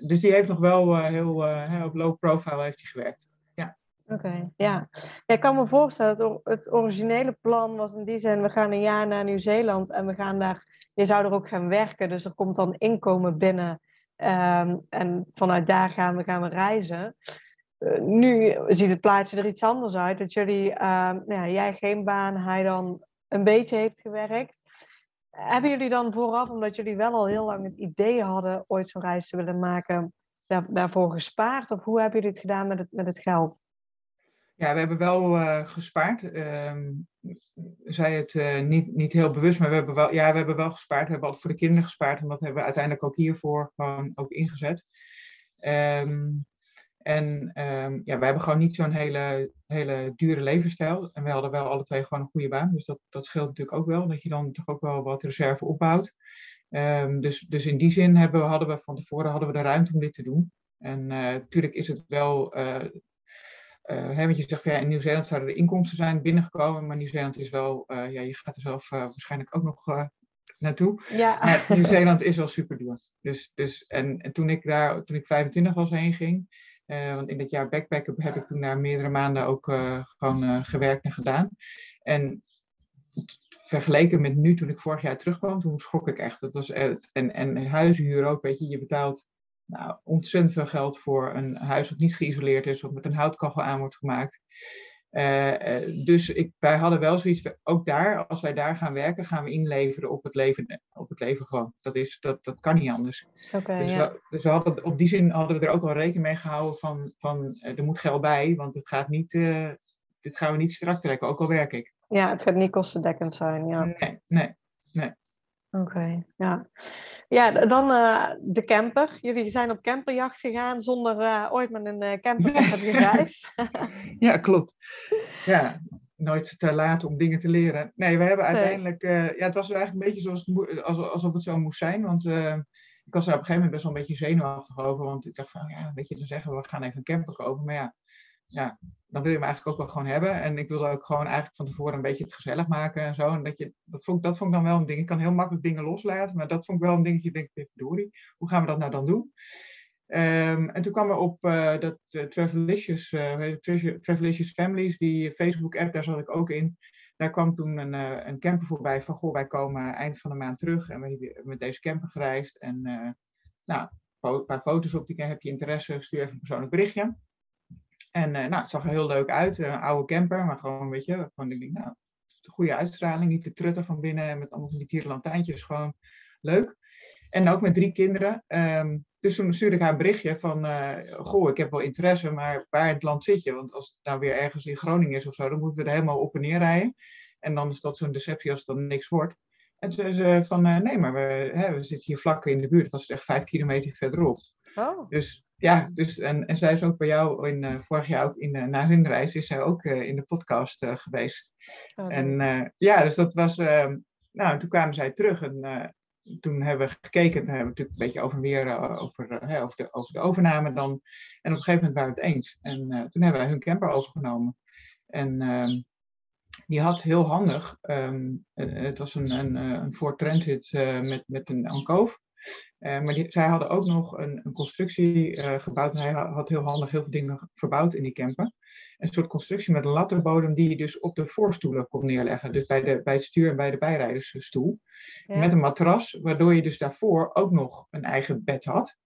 dus die heeft nog wel heel, heel op low profile heeft hij gewerkt. Ja. Oké, okay, ja. Ik kan me voorstellen, het, het originele plan was in die zin, we gaan een jaar naar Nieuw-Zeeland en we gaan daar, je zou er ook gaan werken. Dus er komt dan inkomen binnen Ehm, en vanuit daar gaan we, gaan we reizen. Nu ziet het plaatje er iets anders uit. Dat jullie, uh, nou ja, jij geen baan, hij dan een beetje heeft gewerkt. Hebben jullie dan vooraf, omdat jullie wel al heel lang het idee hadden ooit zo'n reis te willen maken, daar, daarvoor gespaard? Of hoe hebben jullie het gedaan met het, met het geld? Ja, we hebben wel uh, gespaard. Uh, zij het uh, niet, niet heel bewust, maar we hebben wel, ja, we hebben wel gespaard. We hebben altijd voor de kinderen gespaard en dat hebben we uiteindelijk ook hiervoor gewoon ook ingezet. Um, en um, ja, we hebben gewoon niet zo'n hele, hele dure levensstijl. En we hadden wel alle twee gewoon een goede baan. Dus dat, dat scheelt natuurlijk ook wel, dat je dan toch ook wel wat reserve opbouwt. Um, dus, dus in die zin hebben we, hadden we van tevoren hadden we de ruimte om dit te doen. En natuurlijk is het wel uh, uh, hè, want je zegt van ja, in Nieuw-Zeeland zouden de inkomsten zijn binnengekomen, maar Nieuw-Zeeland is wel, ja, je gaat er zelf waarschijnlijk ook nog naartoe. Ja. Maar Nieuw-Zeeland is wel super duur. Dus, dus, en, en toen ik daar, toen ik 25 was heen ging, want in dat jaar backpacken heb ik toen daar meerdere maanden ook gewoon gewerkt en gedaan. En vergeleken met nu, toen ik vorig jaar terugkwam, toen schrok ik echt. Dat was, en, en huishuur ook, weet je, je betaalt nou, ontzettend veel geld voor een huis dat niet geïsoleerd is, of met een houtkachel aan wordt gemaakt. Uh, uh, dus ik, wij hadden wel zoiets, ook daar, als wij daar gaan werken, gaan we inleveren op het leven, op het leven gewoon. Dat, is, dat, dat kan niet anders. Okay, dus, ja. we, dus we hadden, op die zin hadden we er ook wel rekening mee gehouden van, van uh, er moet geld bij, want het gaat niet, dit gaan we niet strak trekken, ook al werk ik. Ja, het gaat niet kostendekkend zijn, ja. Nee, nee, nee. Oké, okay, ja. Ja, dan uh, de camper. Jullie zijn op camperjacht gegaan zonder uh, ooit met een uh, camper te hebben gereisd. ja, klopt. Ja, nooit te laat om dingen te leren. Nee, we hebben uiteindelijk... Ja, het was eigenlijk een beetje zoals het, alsof het zo moest zijn. Want ik was daar op een gegeven moment best wel een beetje zenuwachtig over. Want ik dacht van, ja, weet je, dan zeggen we, we gaan even een camper kopen. Maar ja, ja, dan wil je hem eigenlijk ook wel gewoon hebben. En ik wilde ook gewoon eigenlijk van tevoren een beetje het gezellig maken en zo. En dat, je, dat, vond, dat vond ik dan wel een ding. Ik kan heel makkelijk dingen loslaten, maar dat vond ik wel een dingetje. Ik denk, verdorie, hoe gaan we dat nou dan doen? Um, en toen kwam er op uh, dat uh, Travelicious, uh, Families, die Facebook-app, daar zat ik ook in. Daar kwam toen een, een camper voorbij van, goh, wij komen eind van de maand terug en we hebben met deze camper gereisd. En nou, een paar foto's op, die heb je interesse, stuur even een persoonlijk berichtje. En uh, nou, het zag er heel leuk uit. Een oude camper, maar gewoon, weet je, gewoon ik denk, nou, goede uitstraling. Niet te trutten van binnen met allemaal van die tierenlantijntjes. Gewoon leuk. En ook met drie kinderen. Um, dus toen stuurde ik haar een berichtje van, uh, goh, ik heb wel interesse, maar waar in het land zit je? Want als het nou weer ergens in Groningen is of zo, dan moeten we er helemaal op en neer rijden. En dan is dat zo'n deceptie als het dan niks wordt. En toen zei ze van, uh, nee, maar we, hè, we zitten hier vlak in de buurt. Dat was echt vijf kilometer verderop. Oh. Dus ja, dus, en, en zij is ook bij jou in, uh, vorig jaar ook in, uh, na hun reis, is zij ook uh, in de podcast geweest. Oh, en ja, dus dat was, ehm, nou, toen kwamen zij terug en toen hebben we gekeken, toen hebben we natuurlijk een beetje over weer, over, over, de, over de overname dan. En op een gegeven moment waren we het eens. En toen hebben wij hun camper overgenomen. En ehm, die had heel handig, um, het was een, een, een Ford Transit met, met een Ankove. Uh, maar die, zij hadden ook nog een, een constructie uh, gebouwd. Hij had heel handig heel veel dingen verbouwd in die camper. Een soort constructie met een latterbodem die je dus op de voorstoelen kon neerleggen. Dus bij, de, bij het stuur en bij de bijrijdersstoel. Ja. Met een matras, waardoor je dus daarvoor ook nog een eigen bed had.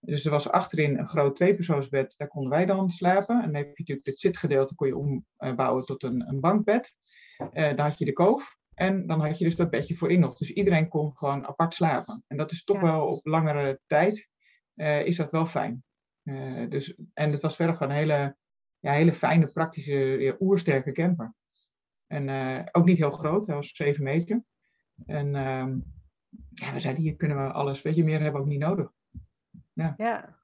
Dus er was achterin een groot tweepersoonsbed, daar konden wij dan slapen. En dan heb je natuurlijk het zitgedeelte kon je ombouwen tot een, een bankbed. Uh, dan had je de koof. En dan had je dus dat bedje voorin nog. Dus iedereen kon gewoon apart slapen. En dat is toch ja. wel op langere tijd, uh, is dat wel fijn. Uh, dus, en het was verder gewoon een hele, ja, hele fijne, praktische, ja, oersterke camper. En uh, ook niet heel groot, hij was 7 meter. En ehm, ja, we zeiden, hier kunnen we alles, weet je, meer hebben we ook niet nodig. Ja. ja.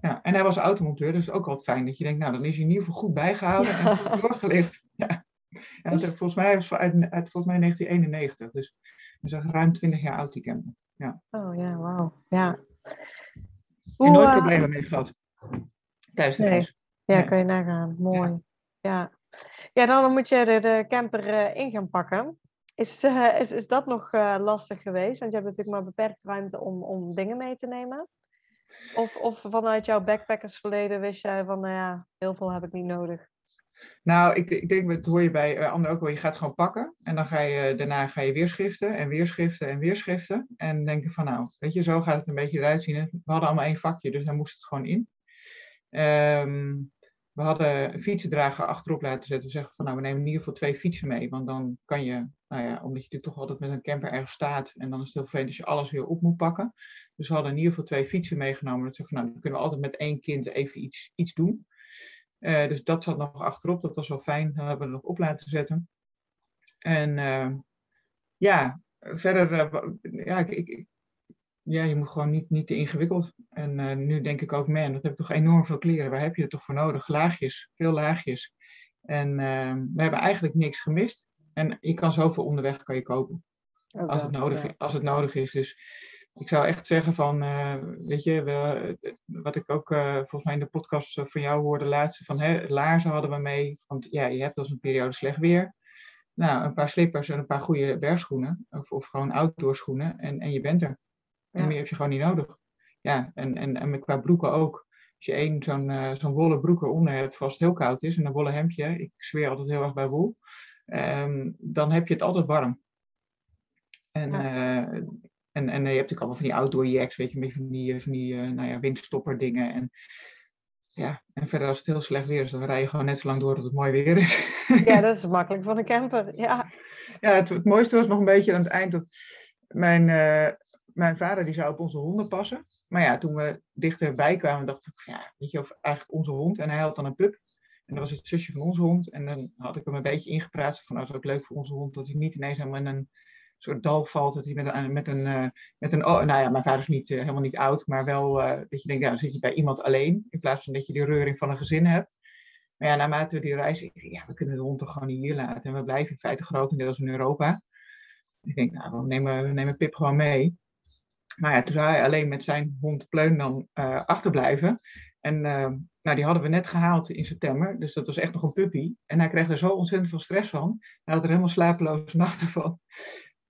Ja, en hij was automonteur, dus ook altijd fijn dat je denkt, nou, dan is hij in ieder geval goed bijgehouden en goed doorgelicht. Ja. En het, volgens mij was uit, uit volgens mij 1991. Dus we zijn ruim 20 jaar oud, die camper. Ja. Oh ja, wauw. Ja. Hoe, en nooit problemen mee gehad. De nee. Ja, nee. kan je nagaan. Mooi. Ja. Ja, dan moet je de, de camper uh, in gaan pakken. Is, uh, is, is dat nog lastig geweest? Want je hebt natuurlijk maar beperkt ruimte om, om dingen mee te nemen. Of, of vanuit jouw backpackersverleden wist jij van, nou ja, heel veel heb ik niet nodig. Nou, ik, ik denk, dat hoor je bij uh, anderen ook wel, je gaat gewoon pakken. En dan ga je, daarna ga je weer schriften en weer schriften en weer schriften. En denken van, nou, weet je, zo gaat het een beetje eruit zien. We hadden allemaal één vakje, dus daar moest het gewoon in. Um, we hadden fietsendrager achterop laten zetten. We zeggen van nou, we nemen in ieder geval twee fietsen mee. Want dan kan je, nou ja, omdat je toch altijd met een camper ergens staat. En dan is het heel vervelend als je alles weer op moet pakken. Dus we hadden in ieder geval twee fietsen meegenomen. Dat zeggen van nou, dan kunnen we altijd met één kind even iets, iets doen. Uh, dus dat zat nog achterop. Dat was wel fijn. Dan hebben we het nog op laten zetten. En uh, ja, verder, uh, ja, ik, ik, ja, je moet gewoon niet, niet te ingewikkeld. En nu denk ik ook, man, dat heb ik toch enorm veel kleren. Waar heb je het toch voor nodig? Laagjes, veel laagjes. En we hebben eigenlijk niks gemist. En je kan zoveel onderweg kan je kopen. Als, het nodig, ja. als het nodig is. Dus ik zou echt zeggen van, uh, weet je, we, wat ik ook uh, volgens mij in de podcast van jou hoorde laatst, van hè, laarzen hadden we mee. Want ja, je hebt als een periode slecht weer. Nou, een paar slippers en een paar goede bergschoenen. Of, of gewoon outdoor schoenen. En, en je bent er. En meer heb je gewoon niet nodig. Ja, en, en, en qua broeken ook. Als je één zo'n uh, zo'n wollen broek eronder hebt, als het heel koud is, en een wollen hemdje, ik zweer altijd heel erg bij wol, um, dan heb je het altijd warm. En, ja. uh, en, en je hebt natuurlijk allemaal van die outdoor jacks, weet je, een beetje van die, van die uh, nou ja, windstopper dingen. En, ja, en verder als het heel slecht weer is, dan rij je gewoon net zo lang door dat het mooi weer is. Ja, dat is makkelijk van een camper, ja. Ja, het, het mooiste was nog een beetje aan het eind dat mijn, uh, mijn vader die zou op onze honden passen. Maar ja, toen we dichterbij kwamen, dacht ik van ja, weet je, of eigenlijk onze hond. En hij had dan een pup. En dat was het zusje van onze hond. En dan had ik hem een beetje ingepraat. Van, nou, is ook leuk voor onze hond dat hij niet ineens helemaal in een soort dal valt. Dat hij met een, met een, uh, met een oh, nou ja, mijn vader is niet, uh, helemaal niet oud. Maar wel uh, dat je denkt, ja, dan zit je bij iemand alleen. In plaats van dat je die reuring van een gezin hebt. Maar ja, naarmate we die reis, ja, we kunnen de hond toch gewoon hier laten. En we blijven in feite grotendeels in Europa. Ik denk, nou, we nemen, we nemen Pip gewoon mee. Maar ja, toen zou hij alleen met zijn hond Pleun dan achterblijven. En nou, die hadden we net gehaald in september. Dus dat was echt nog een puppy. En hij kreeg er zo ontzettend veel stress van. Hij had er helemaal slapeloze nachten van.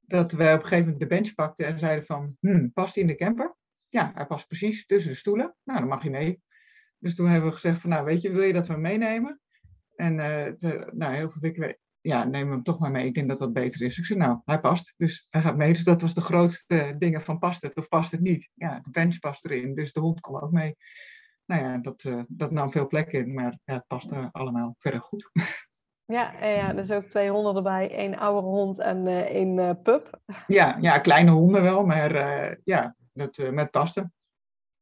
Dat we op een gegeven moment de bench pakten en zeiden van... Hmm, past hij in de camper? Ja, hij past precies tussen de stoelen. Nou, dan mag hij mee. Dus toen hebben we gezegd van... Nou, weet je, wil je dat we meenemen? En uh, te, nou, heel veel weken ja, neem hem toch maar mee. Ik denk dat dat beter is. Ik zei, nou, hij past. Dus hij gaat mee. Dus dat was de grootste dingen van past het of past het niet. Ja, de bench past erin. Dus de hond kon ook mee. Nou ja, dat, uh, dat nam veel plek in. Maar ja, het paste allemaal verder goed. Ja, ja, dus ook twee honden erbij. één oude hond en uh, één uh, pup. Ja, ja, kleine honden wel. Maar ja, dat, met paste.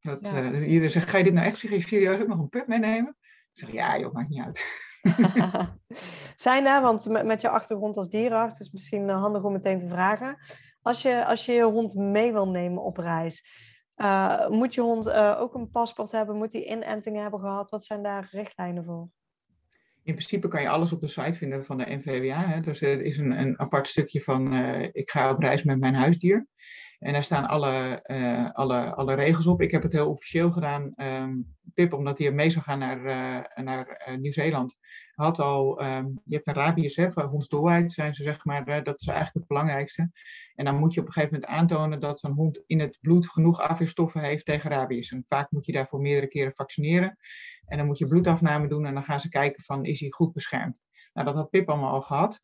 Dat, ja. iedereen zegt, ga je dit nou echt serieus ook nog een pup meenemen? Ik zeg, ja joh, maakt niet uit. Zijn daar, want met, met je achtergrond als dierenarts is misschien handig om meteen te vragen. Als je als je, je hond mee wil nemen op reis, moet je hond ook een paspoort hebben? Moet hij inentingen hebben gehad? Wat zijn daar richtlijnen voor? In principe kan je alles op de site vinden van de NVWA. Hè. Dus er is een, een apart stukje van uh, ik ga op reis met mijn huisdier. En daar staan alle, uh, alle, alle regels op. Ik heb het heel officieel gedaan. Um, Pip, omdat hij mee zou gaan naar, uh, naar uh, Nieuw-Zeeland, had al, um, je hebt een rabies, hè, zijn ze zeg maar, dat is eigenlijk het belangrijkste. En dan moet je op een gegeven moment aantonen dat zo'n hond in het bloed genoeg afweerstoffen heeft tegen rabies. En vaak moet je daarvoor meerdere keren vaccineren. En dan moet je bloedafname doen en dan gaan ze kijken van, is hij goed beschermd? Nou, dat had Pip allemaal al gehad.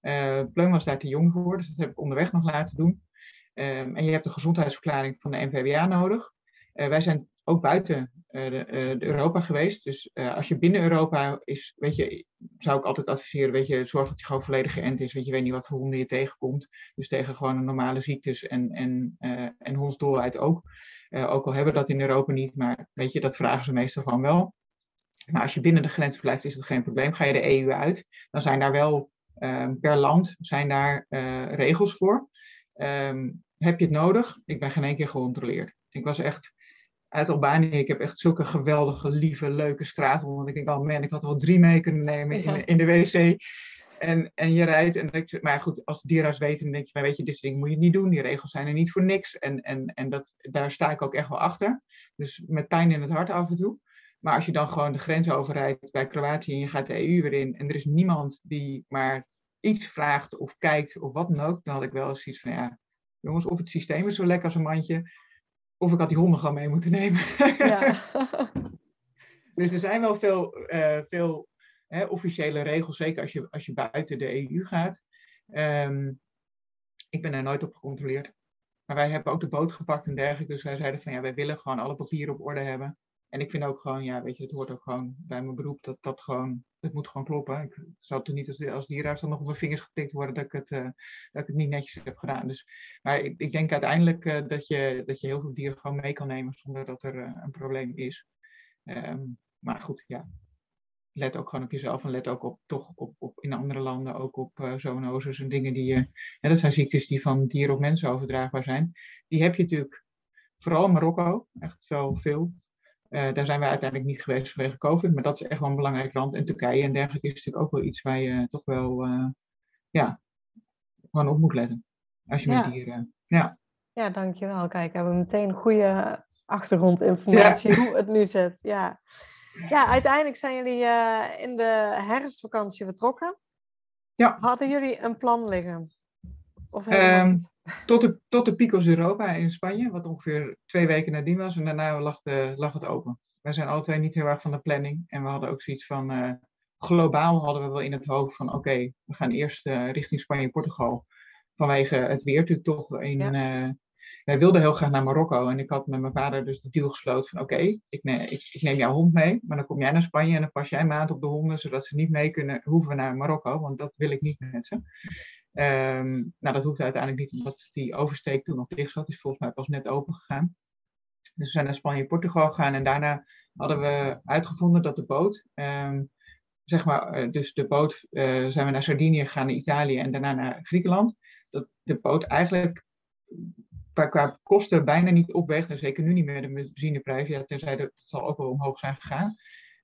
Uh, Pleum was daar te jong voor, dus dat heb ik onderweg nog laten doen. Um, en je hebt een gezondheidsverklaring van de NVWA nodig. Uh, wij zijn ook buiten de, uh, de Europa geweest. Dus als je binnen Europa is, weet je, zou ik altijd adviseren, weet je, zorg dat je gewoon volledig geënt is. Want je weet niet wat voor honden je tegenkomt. Dus tegen gewoon normale ziektes en, en, en hondsdolheid ook. ook al hebben we dat in Europa niet, maar weet je, dat vragen ze meestal gewoon wel. Maar als je binnen de grens blijft, is dat geen probleem. Ga je de EU uit, dan zijn daar wel ehm, per land zijn daar regels voor. Um, heb je het nodig? Ik ben geen één keer gecontroleerd. Ik was echt uit Albanië. Ik heb echt zulke geweldige, lieve, leuke straten. Want ik denk, oh man, ik had wel drie mee kunnen nemen in, in de wc. En, en je rijdt. En ik, maar goed, als dierarts weten, dan denk je, maar weet je, dit ding moet je niet doen. Die regels zijn er niet voor niks. En, en, en dat, daar sta ik ook echt wel achter. Dus met pijn in het hart af en toe. Maar als je dan gewoon de grens overrijdt bij Kroatië en je gaat de EU weer in. En er is niemand die maar iets vraagt of kijkt of wat dan ook. Dan had ik wel eens iets van, ja, jongens, of het systeem is zo lekker als een mandje, of ik had die honden gewoon mee moeten nemen. Ja. dus er zijn wel veel, uh, veel hè, officiële regels, zeker als je, als je buiten de EU gaat. Ehm, ik ben daar nooit op gecontroleerd. Maar wij hebben ook de boot gepakt en dergelijke. Dus wij zeiden van ja, wij willen gewoon alle papieren op orde hebben. En ik vind ook gewoon, ja, weet je, het hoort ook gewoon bij mijn beroep dat dat gewoon, het moet gewoon kloppen. Ik zou toch niet als, als dierenarts dan nog op mijn vingers getikt worden dat ik het, uh, dat ik het niet netjes heb gedaan. Dus, maar ik, ik denk uiteindelijk uh, dat, je, dat je heel veel dieren gewoon mee kan nemen zonder dat er uh, een probleem is. Um, maar goed, ja, let ook gewoon op jezelf en let ook op, toch op, op in andere landen ook op zoonoses en dingen die je, dat zijn ziektes die van dieren op mensen overdraagbaar zijn. Die heb je natuurlijk vooral in Marokko, echt wel veel. Uh, daar zijn we uiteindelijk niet geweest vanwege COVID, maar dat is echt wel een belangrijk land. En Turkije en dergelijke is natuurlijk ook wel iets waar je toch wel, uh, ja, gewoon op moet letten. Als je Ja. met dieren, ja. Ja, dankjewel. Kijk, we hebben meteen goede achtergrondinformatie hoe het nu zit. Ja. ja, uiteindelijk zijn jullie eh, in de herfstvakantie vertrokken. Ja. Hadden jullie een plan liggen? Of niet? Tot de, tot de Picos Europa in Spanje, wat ongeveer twee weken nadien was. En daarna lag, de, lag het open. Wij zijn alle twee niet heel erg van de planning. En we hadden ook zoiets van, eh, globaal hadden we wel in het hoofd van, oké, we gaan eerst eh, richting Spanje en Portugal. Vanwege het weer natuurlijk toch. In, eh, wij wilden heel graag naar Marokko. En ik had met mijn vader dus de deal gesloten van, oké, ik, ne- ik, ik neem jouw hond mee. Maar dan kom jij naar Spanje en dan pas jij een maand op de honden. Zodat ze niet mee kunnen, hoeven naar Marokko. Want dat wil ik niet met ze. Ehm, nou, dat hoefde uiteindelijk niet, omdat die oversteek toen nog dicht zat. Is volgens mij pas net open gegaan. Dus we zijn naar Spanje en Portugal gegaan. En daarna hadden we uitgevonden dat de boot, ehm, zeg maar, eh, dus de boot, eh, zijn we naar Sardinië gegaan, naar Italië en daarna naar Griekenland. Dat de boot eigenlijk qua, qua kosten bijna niet opweegt. En zeker nu niet meer de benzineprijs. Ja, tenzij dat, dat zal ook wel omhoog zijn gegaan.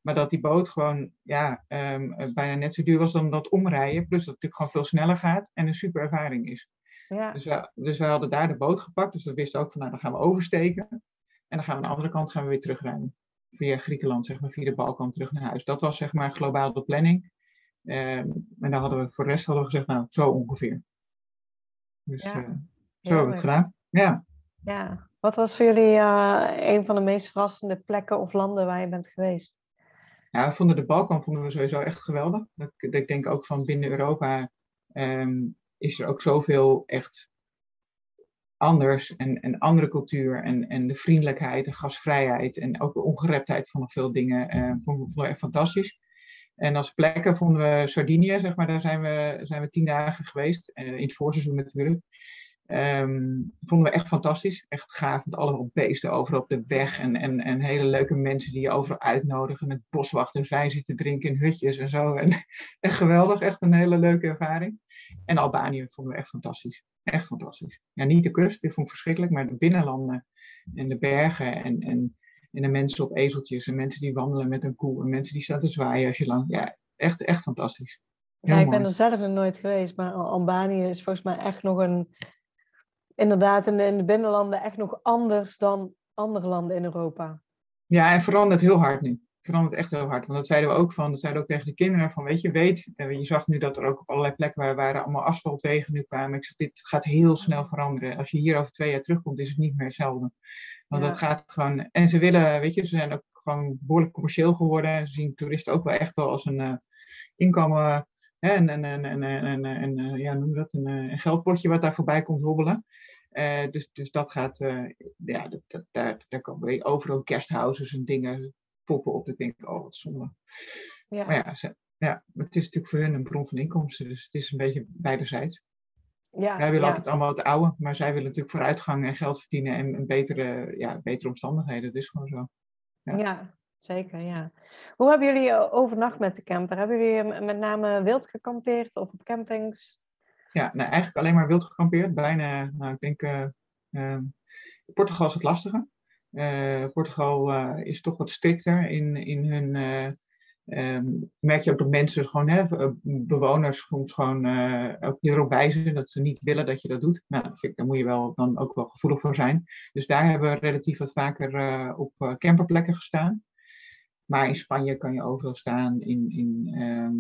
Maar dat die boot gewoon ja, ehm, eh, bijna net zo duur was dan dat omrijden. Plus dat het natuurlijk gewoon veel sneller gaat en een super ervaring is. Ja, Dus, we, dus we hadden daar de boot gepakt. Dus we wisten ook van nou, dan gaan we oversteken. En dan gaan we aan de andere kant gaan we weer terugrijden. Via Griekenland, zeg maar, via de Balkan terug naar huis. Dat was zeg maar globaal de planning. Ehm, en dan hadden we voor de rest hadden we gezegd, nou, zo ongeveer. Dus Ja, eh, zo hebben we het gedaan. Ja. ja. Wat was voor jullie eh, een van de meest verrassende plekken of landen waar je bent geweest? Ja, we vonden de Balkan vonden we sowieso echt geweldig. Dat, ik- denk ook van binnen Europa ehm, is er ook zoveel echt anders en, en andere cultuur en, en de vriendelijkheid en gastvrijheid en ook de ongereptheid van veel dingen eh, vonden, we- vonden we echt fantastisch. En als plekken vonden we Sardinië, zeg maar, daar zijn we, zijn we tien dagen geweest, eh, in het voorseizoen natuurlijk. Ehm, vonden we echt fantastisch. Echt gaaf met allemaal beesten overal op de weg. En, en, en hele leuke mensen die je overal uitnodigen met boswachters wijn zitten drinken in hutjes en zo. En, echt geweldig, echt een hele leuke ervaring. En Albanië vonden we echt fantastisch. Echt fantastisch. Ja, niet de kust, dit vond ik verschrikkelijk, maar de binnenlanden en de bergen en, en, en de mensen op ezeltjes en mensen die wandelen met een koe en mensen die staan te zwaaien als je lang. Ja, echt, echt fantastisch. Ja, ik ben er zelf nog nooit geweest, maar Al- Albanië is volgens mij echt nog een, inderdaad in de, in de binnenlanden echt nog anders dan andere landen in Europa. Ja, en verandert heel hard nu. Verandert echt heel hard. Want dat zeiden we ook van, dat zeiden we ook tegen de kinderen van, weet je, weet, eh, je zag nu dat er ook op allerlei plekken waar waren allemaal asfaltwegen nu kwamen. Ik zeg, dit gaat heel snel veranderen. Als je hier over twee jaar terugkomt, is het niet meer hetzelfde. Want Ja. dat gaat gewoon, en ze willen, weet je, ze zijn ook gewoon behoorlijk commercieel geworden. Ze zien toeristen ook wel echt wel als een eh, inkomen, en, en, en, en, en, ja, noem dat, een, eh, een geldpotje wat daar voorbij komt hobbelen. Eh, dus, dus dat gaat, eh, ja, dat, dat, daar, daar komen weer overal guesthouses en dingen poppen op. Ik denk, oh wat zonde. Ja, Maar ja, ze, ja, het is natuurlijk voor hun een bron van inkomsten, dus het is een beetje beiderzijds. ja, Wij willen ja. altijd allemaal het oude, maar zij willen natuurlijk vooruitgang en geld verdienen en, en betere, ja, betere omstandigheden. Dat is gewoon zo. ja. Ja, zeker, ja. Hoe hebben jullie eh, overnacht met de camper? Hebben jullie eh, met name wild gekampeerd of op campings? Ja, nou, eigenlijk alleen maar wild gekampeerd. Bijna, nou, ik denk, eh, ehm, Portugal is het lastige. Portugal is toch wat strikter in, in hun. eh, ehm, merk je ook dat mensen gewoon, hè, bewoners soms gewoon eh, ook hierop wijzen dat ze niet willen dat je dat doet. Nou, vind daar moet je wel, dan ook wel gevoelig voor zijn. Dus daar hebben we relatief wat vaker op camperplekken gestaan. Maar in Spanje kan je overal staan. In, in, ehm,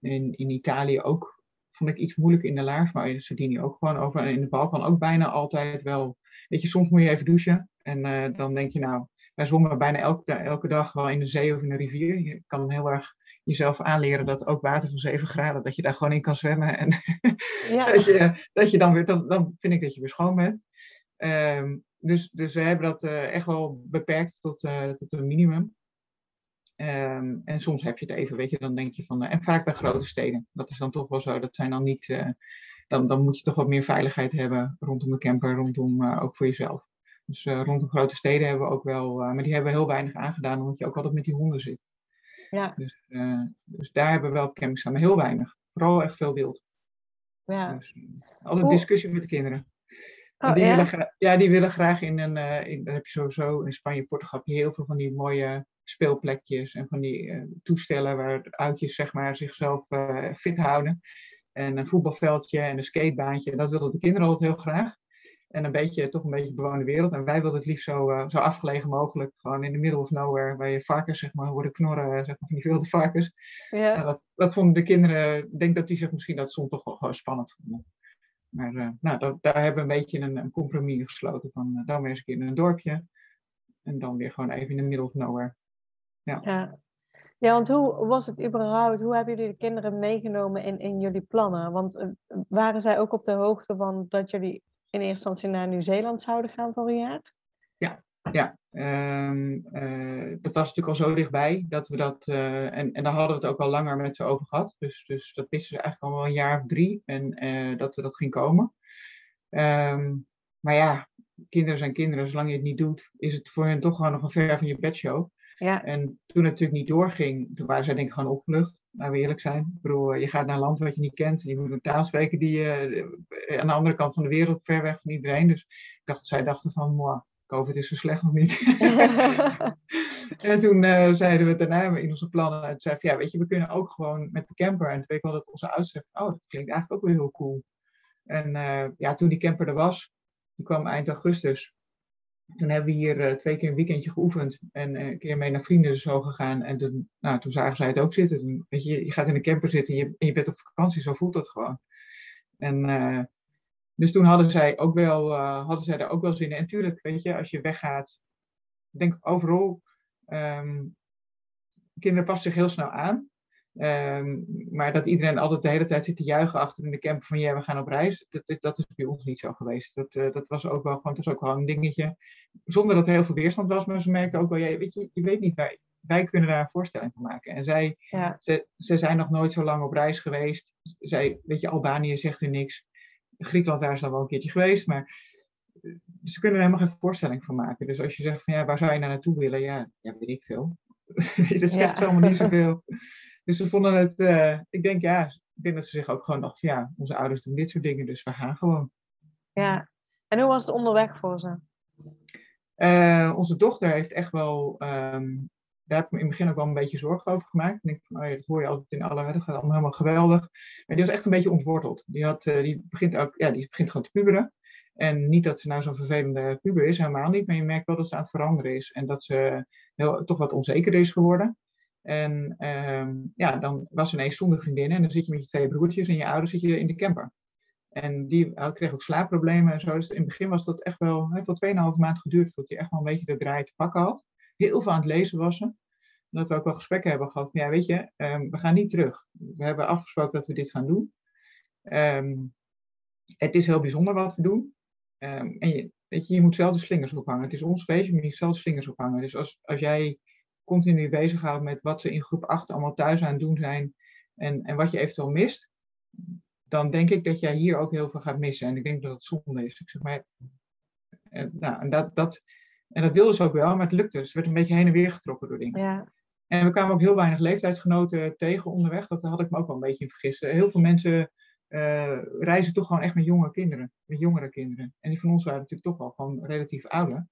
in, in Italië ook vond ik iets moeilijk in de laars, maar in Sardinië ook gewoon over. En in de Balkan ook bijna altijd wel. Weet je, soms moet je even douchen. En eh, dan denk je, nou, wij zwommen bijna elke, elke dag wel in de zee of in de rivier. Je kan heel erg jezelf aanleren dat ook water van 7 graden, dat je daar gewoon in kan zwemmen. En ja. dat, je, dat je dan weer, dan, dan vind ik dat je weer schoon bent. Um, dus, dus we hebben dat uh, echt wel beperkt tot, uh, tot een minimum. Um, en soms heb je het even, weet je, dan denk je van. Uh, en vaak bij grote steden. Dat is dan toch wel zo. Dat zijn dan niet. dan, dan moet je toch wat meer veiligheid hebben rondom de camper, rondom ook voor jezelf. Dus rondom grote steden hebben we ook wel. maar die hebben we heel weinig aangedaan, omdat je ook altijd met die honden zit. Ja. Dus, dus daar hebben we wel campings aan, maar heel weinig. Vooral echt veel wild. Ja. Dus, altijd discussie met de kinderen. Oh, die, ja? Willen, ja, die willen graag in een. In, dat heb je sowieso in Spanje, Portugal, heel veel van die mooie speelplekjes en van die uh, toestellen waar oudjes zeg maar, zichzelf uh, fit houden. En een voetbalveldje en een skatebaantje. Dat wilden de kinderen altijd heel graag. En een beetje, toch een beetje bewoonde wereld. En wij wilden het liefst zo, zo afgelegen mogelijk. Gewoon in de middle of nowhere. Waar je varkens, zeg maar, worden knorren, zeg maar, van die wilde varkens. Ja. dat, dat vonden de kinderen, ik denk dat die zich misschien dat soms toch wel gewoon spannend vonden. Maar uh, nou, dat, daar hebben we een beetje een, een compromis gesloten van uh, dan weer eens een keer in een dorpje en dan weer gewoon even in de middle of nowhere. Ja. ja. Ja, want hoe was het überhaupt? Hoe hebben jullie de kinderen meegenomen in, in jullie plannen? Want uh, waren zij ook op de hoogte van dat jullie in eerste instantie naar Nieuw-Zeeland zouden gaan voor een jaar? Ja, ja, um, dat was natuurlijk al zo dichtbij dat we dat. Uh, en, en daar hadden we het ook al langer met ze over gehad. Dus, dus dat wisten ze eigenlijk al wel een jaar of drie en dat we dat ging komen. Um, maar ja, kinderen zijn kinderen. Zolang je het niet doet, is het voor hen toch gewoon nog een ver van je bedshow. Ja. En toen het natuurlijk niet doorging, toen waren zij denk ik gewoon opgelucht. Laten we eerlijk zijn. Ik bedoel, je gaat naar een land wat je niet kent. Je moet een taal spreken die uh, aan de andere kant van de wereld, ver weg van iedereen. Dus ik dacht, zij dachten van, moi, COVID is zo slecht nog niet. en toen uh, zeiden we daarna in onze plannen, en zei ja, weet je, we kunnen ook gewoon met de camper. En toen weet ik wel dat onze oudste zegt, oh, dat klinkt eigenlijk ook wel heel cool. En uh, ja, toen die camper er was, die kwam eind augustus. Toen hebben we hier uh, twee keer een weekendje geoefend en een keer mee naar vrienden zo gegaan. En toen, nou, toen zagen zij het ook zitten. weet je, je gaat in een camper zitten en je, en je bent op vakantie, zo voelt dat gewoon. En dus toen hadden zij, ook wel, hadden zij daar ook wel zin in. En natuurlijk, weet je, als je weggaat, denk overal, um, kinderen passen zich heel snel aan. Um, maar dat iedereen altijd de hele tijd zit te juichen achter in de camper van ja, we gaan op reis, dat, dat is bij ons niet zo geweest. Dat, uh, dat was ook wel gewoon, het was ook wel een dingetje. Zonder dat er heel veel weerstand was, maar ze merkten ook wel, ja, weet je, je weet niet, wij, wij kunnen daar een voorstelling van maken. En zij, ja. ze, ze zijn nog nooit zo lang op reis geweest. Zij, weet je, Albanië zegt er niks. Griekenland, daar is dan wel een keertje geweest, maar eh, ze kunnen er helemaal geen voorstelling van maken. Dus als je zegt van ja, waar zou je naar naartoe willen? Ja, ja weet ik veel. dat zegt ja. allemaal niet zoveel. Dus ze vonden het, uh, ik denk ja, ik denk dat ze zich ook gewoon dachten, ja, onze ouders doen dit soort dingen, dus we gaan gewoon. Ja, en hoe was het onderweg voor ze? Uh, onze dochter heeft echt wel um, daar heb ik me in het begin ook wel een beetje zorgen over gemaakt. Ik denk van, oh ja, dat hoor je altijd in alle, dat gaat allemaal helemaal geweldig. Maar die was echt een beetje ontworteld. Die, had, uh, die, begint, ook, ja, die begint gewoon te puberen. En niet dat ze nou zo'n vervelende puber is, helemaal niet. Maar je merkt wel dat ze aan het veranderen is. En dat ze heel, toch wat onzekerder is geworden. En um, ja, dan was ze ineens zonder vriendinnen. En dan zit je met je twee broertjes en je ouders zit je in de camper. En die kreeg ook slaapproblemen en zo. Dus in het begin was dat echt wel, heeft wel 2,5 maand geduurd voordat hij echt wel een beetje de draai te pakken had heel veel aan het lezen was. Dat we ook wel gesprekken hebben gehad. ja, weet je, um, we gaan niet terug. We hebben afgesproken dat we dit gaan doen. Um, het is heel bijzonder wat we doen. En je, weet je, je moet zelf de slingers ophangen. Het is ons feestje, maar je moet zelf de slingers ophangen. Dus als, als jij continu bezighoudt met wat ze in groep 8 allemaal thuis aan het doen zijn. En, en wat je eventueel mist. Dan denk ik dat jij hier ook heel veel gaat missen. En ik denk dat het zonde is. Ik zeg maar, en, nou, en dat, dat, en dat wilden ze ook wel, maar het lukte. Ze werd een beetje heen en weer getrokken door dingen. Ja. En we kwamen ook heel weinig leeftijdsgenoten tegen onderweg. Dat had ik me ook wel een beetje in vergist. Heel veel mensen uh, reizen toch gewoon echt met jonge kinderen. Met jongere kinderen. En die van ons waren natuurlijk toch wel gewoon relatief ouder.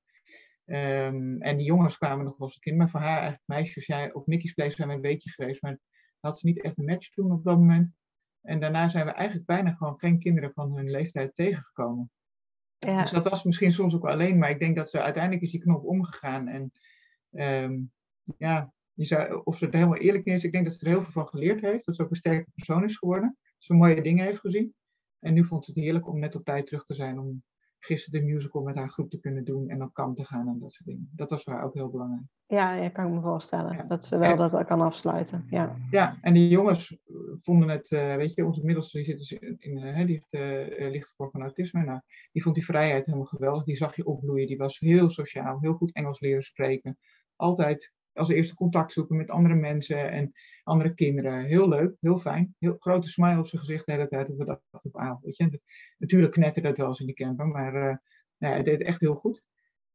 Um, en die jongens kwamen nog wel eens kind. Maar voor haar eigenlijk meisjes, ja, op Nicky's Place zijn we een weekje geweest. Maar had ze niet echt een match toen op dat moment. En daarna zijn we eigenlijk bijna gewoon geen kinderen van hun leeftijd tegengekomen. Ja. Dus dat was misschien soms ook alleen, maar ik denk dat ze uiteindelijk is die knop omgegaan. En um, ja, je zou, of ze er helemaal eerlijk in is, ik denk dat ze er heel veel van geleerd heeft. Dat ze ook een sterke persoon is geworden. Dat ze mooie dingen heeft gezien. En nu vond ze het heerlijk om net op tijd terug te zijn om gisteren de musical met haar groep te kunnen doen en op kamp te gaan en dat soort dingen. Dat was voor haar ook heel belangrijk. Ja, ja kan ik me voorstellen. Dat ze wel dat kan afsluiten. Ja. ja, en die jongens vonden het, uh, weet je, onze middelste die zit dus in, in uh, die heeft uh, licht voor van autisme. Nou, die vond die vrijheid helemaal geweldig. Die zag je opbloeien. Die was heel sociaal, heel goed Engels leren spreken. Altijd als eerste contact zoeken met andere mensen en andere kinderen. Heel leuk, heel fijn. Heel grote smile op zijn gezicht de hele tijd. Dat we dachten op weet je. Natuurlijk knetterde het wel eens in die camper, maar uh, nou, hij deed echt heel goed.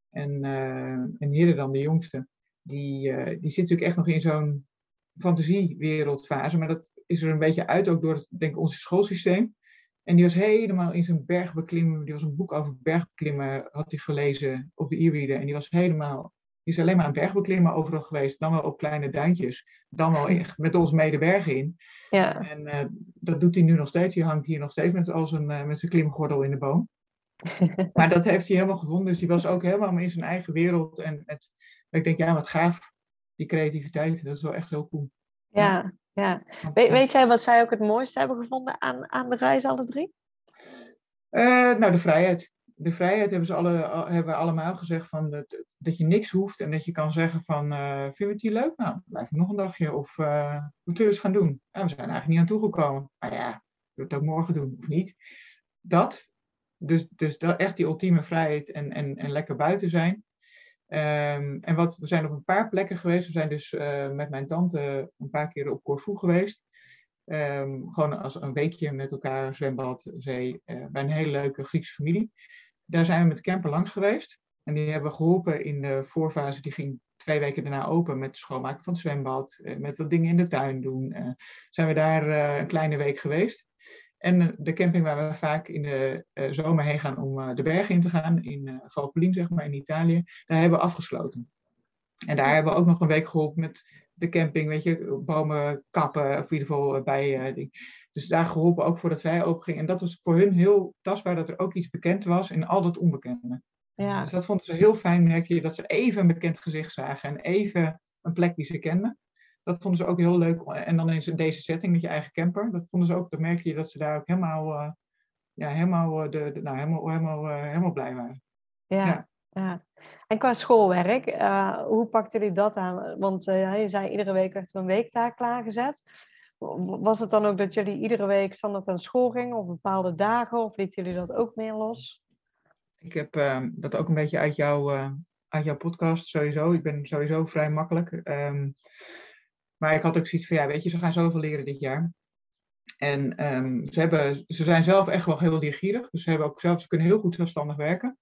En, uh, en dan, de jongste, die, uh, die zit natuurlijk echt nog in zo'n fantasiewereldfase. Maar dat is er een beetje uit ook door het, denk ik, ons schoolsysteem. En die was helemaal in zijn bergbeklimmen, die was een boek over bergbeklimmen, had hij gelezen op de e-reader. En die was helemaal is alleen maar aan bergbeklimmen overal geweest. Dan wel op kleine duintjes. Dan wel echt met ons medebergen in. Ja. En uh, dat doet hij nu nog steeds. Hij hangt hier nog steeds met, al zijn, uh, met zijn klimgordel in de boom. maar dat heeft hij helemaal gevonden. Dus die was ook helemaal in zijn eigen wereld. En het, ik denk, ja, wat gaaf. Die creativiteit. Dat is wel echt heel cool. Ja, ja. weet, weet jij wat zij ook het mooiste hebben gevonden aan, aan de reis, alle drie? Uh, nou, de vrijheid de vrijheid hebben ze alle, hebben allemaal gezegd van dat, dat je niks hoeft en dat je kan zeggen van uh, vind je het hier leuk? Nou, blijf nog een dagje of uh, wat we eens gaan doen? We zijn eigenlijk niet aan toegekomen. Maar ja, we het ook morgen doen of niet. Dat, dus, dus dat, echt die ultieme vrijheid en, en, en lekker buiten zijn. Um, en wat, we zijn op een paar plekken geweest. We zijn dus uh, met mijn tante een paar keer op Corfu geweest. Um, gewoon als een weekje met elkaar, zwembad, zee, bij een hele leuke Griekse familie. Daar zijn we met camper langs geweest. En die hebben we geholpen in de voorfase. Die ging twee weken daarna open met het schoonmaken van het zwembad. Eh, met wat dingen in de tuin doen. Uh, zijn we daar uh, een kleine week geweest. En de camping waar we vaak in de zomer heen gaan om de bergen in te gaan. In Valpolin, zeg maar, in Italië. Daar hebben we afgesloten. En daar hebben we ook nog een week geholpen met de camping, weet je, bomen kappen, of in ieder geval bij. Dus daar geholpen ook voordat zij open ging. En dat was voor hun heel tastbaar dat er ook iets bekend was in al dat onbekende. Ja. Dus dat vonden ze heel fijn, merkte je, dat ze even een bekend gezicht zagen en even een plek die ze kenden. Dat vonden ze ook heel leuk. En dan in deze setting met je eigen camper. Dat vonden ze ook, dan merkte je dat ze daar ook helemaal, uh, ja, helemaal, uh, de, de, nou, helemaal, helemaal, uh, helemaal blij waren. Ja, ja. ja. En qua schoolwerk, hoe pakten jullie dat aan? Want je zei iedere week werd er een weektaak klaargezet. Was het dan ook dat jullie iedere week standaard aan school gingen of bepaalde dagen? Of lieten jullie dat ook meer los? Ik heb uh, dat ook een beetje uit, jou, uh, uit jouw podcast sowieso. Ik ben sowieso vrij makkelijk. Um, maar ik had ook zoiets van, ja, weet je, ze gaan zoveel leren dit jaar. En um, ze, hebben, ze zijn zelf echt wel heel leergierig. Dus ze, hebben ook zelf, ze kunnen heel goed zelfstandig werken.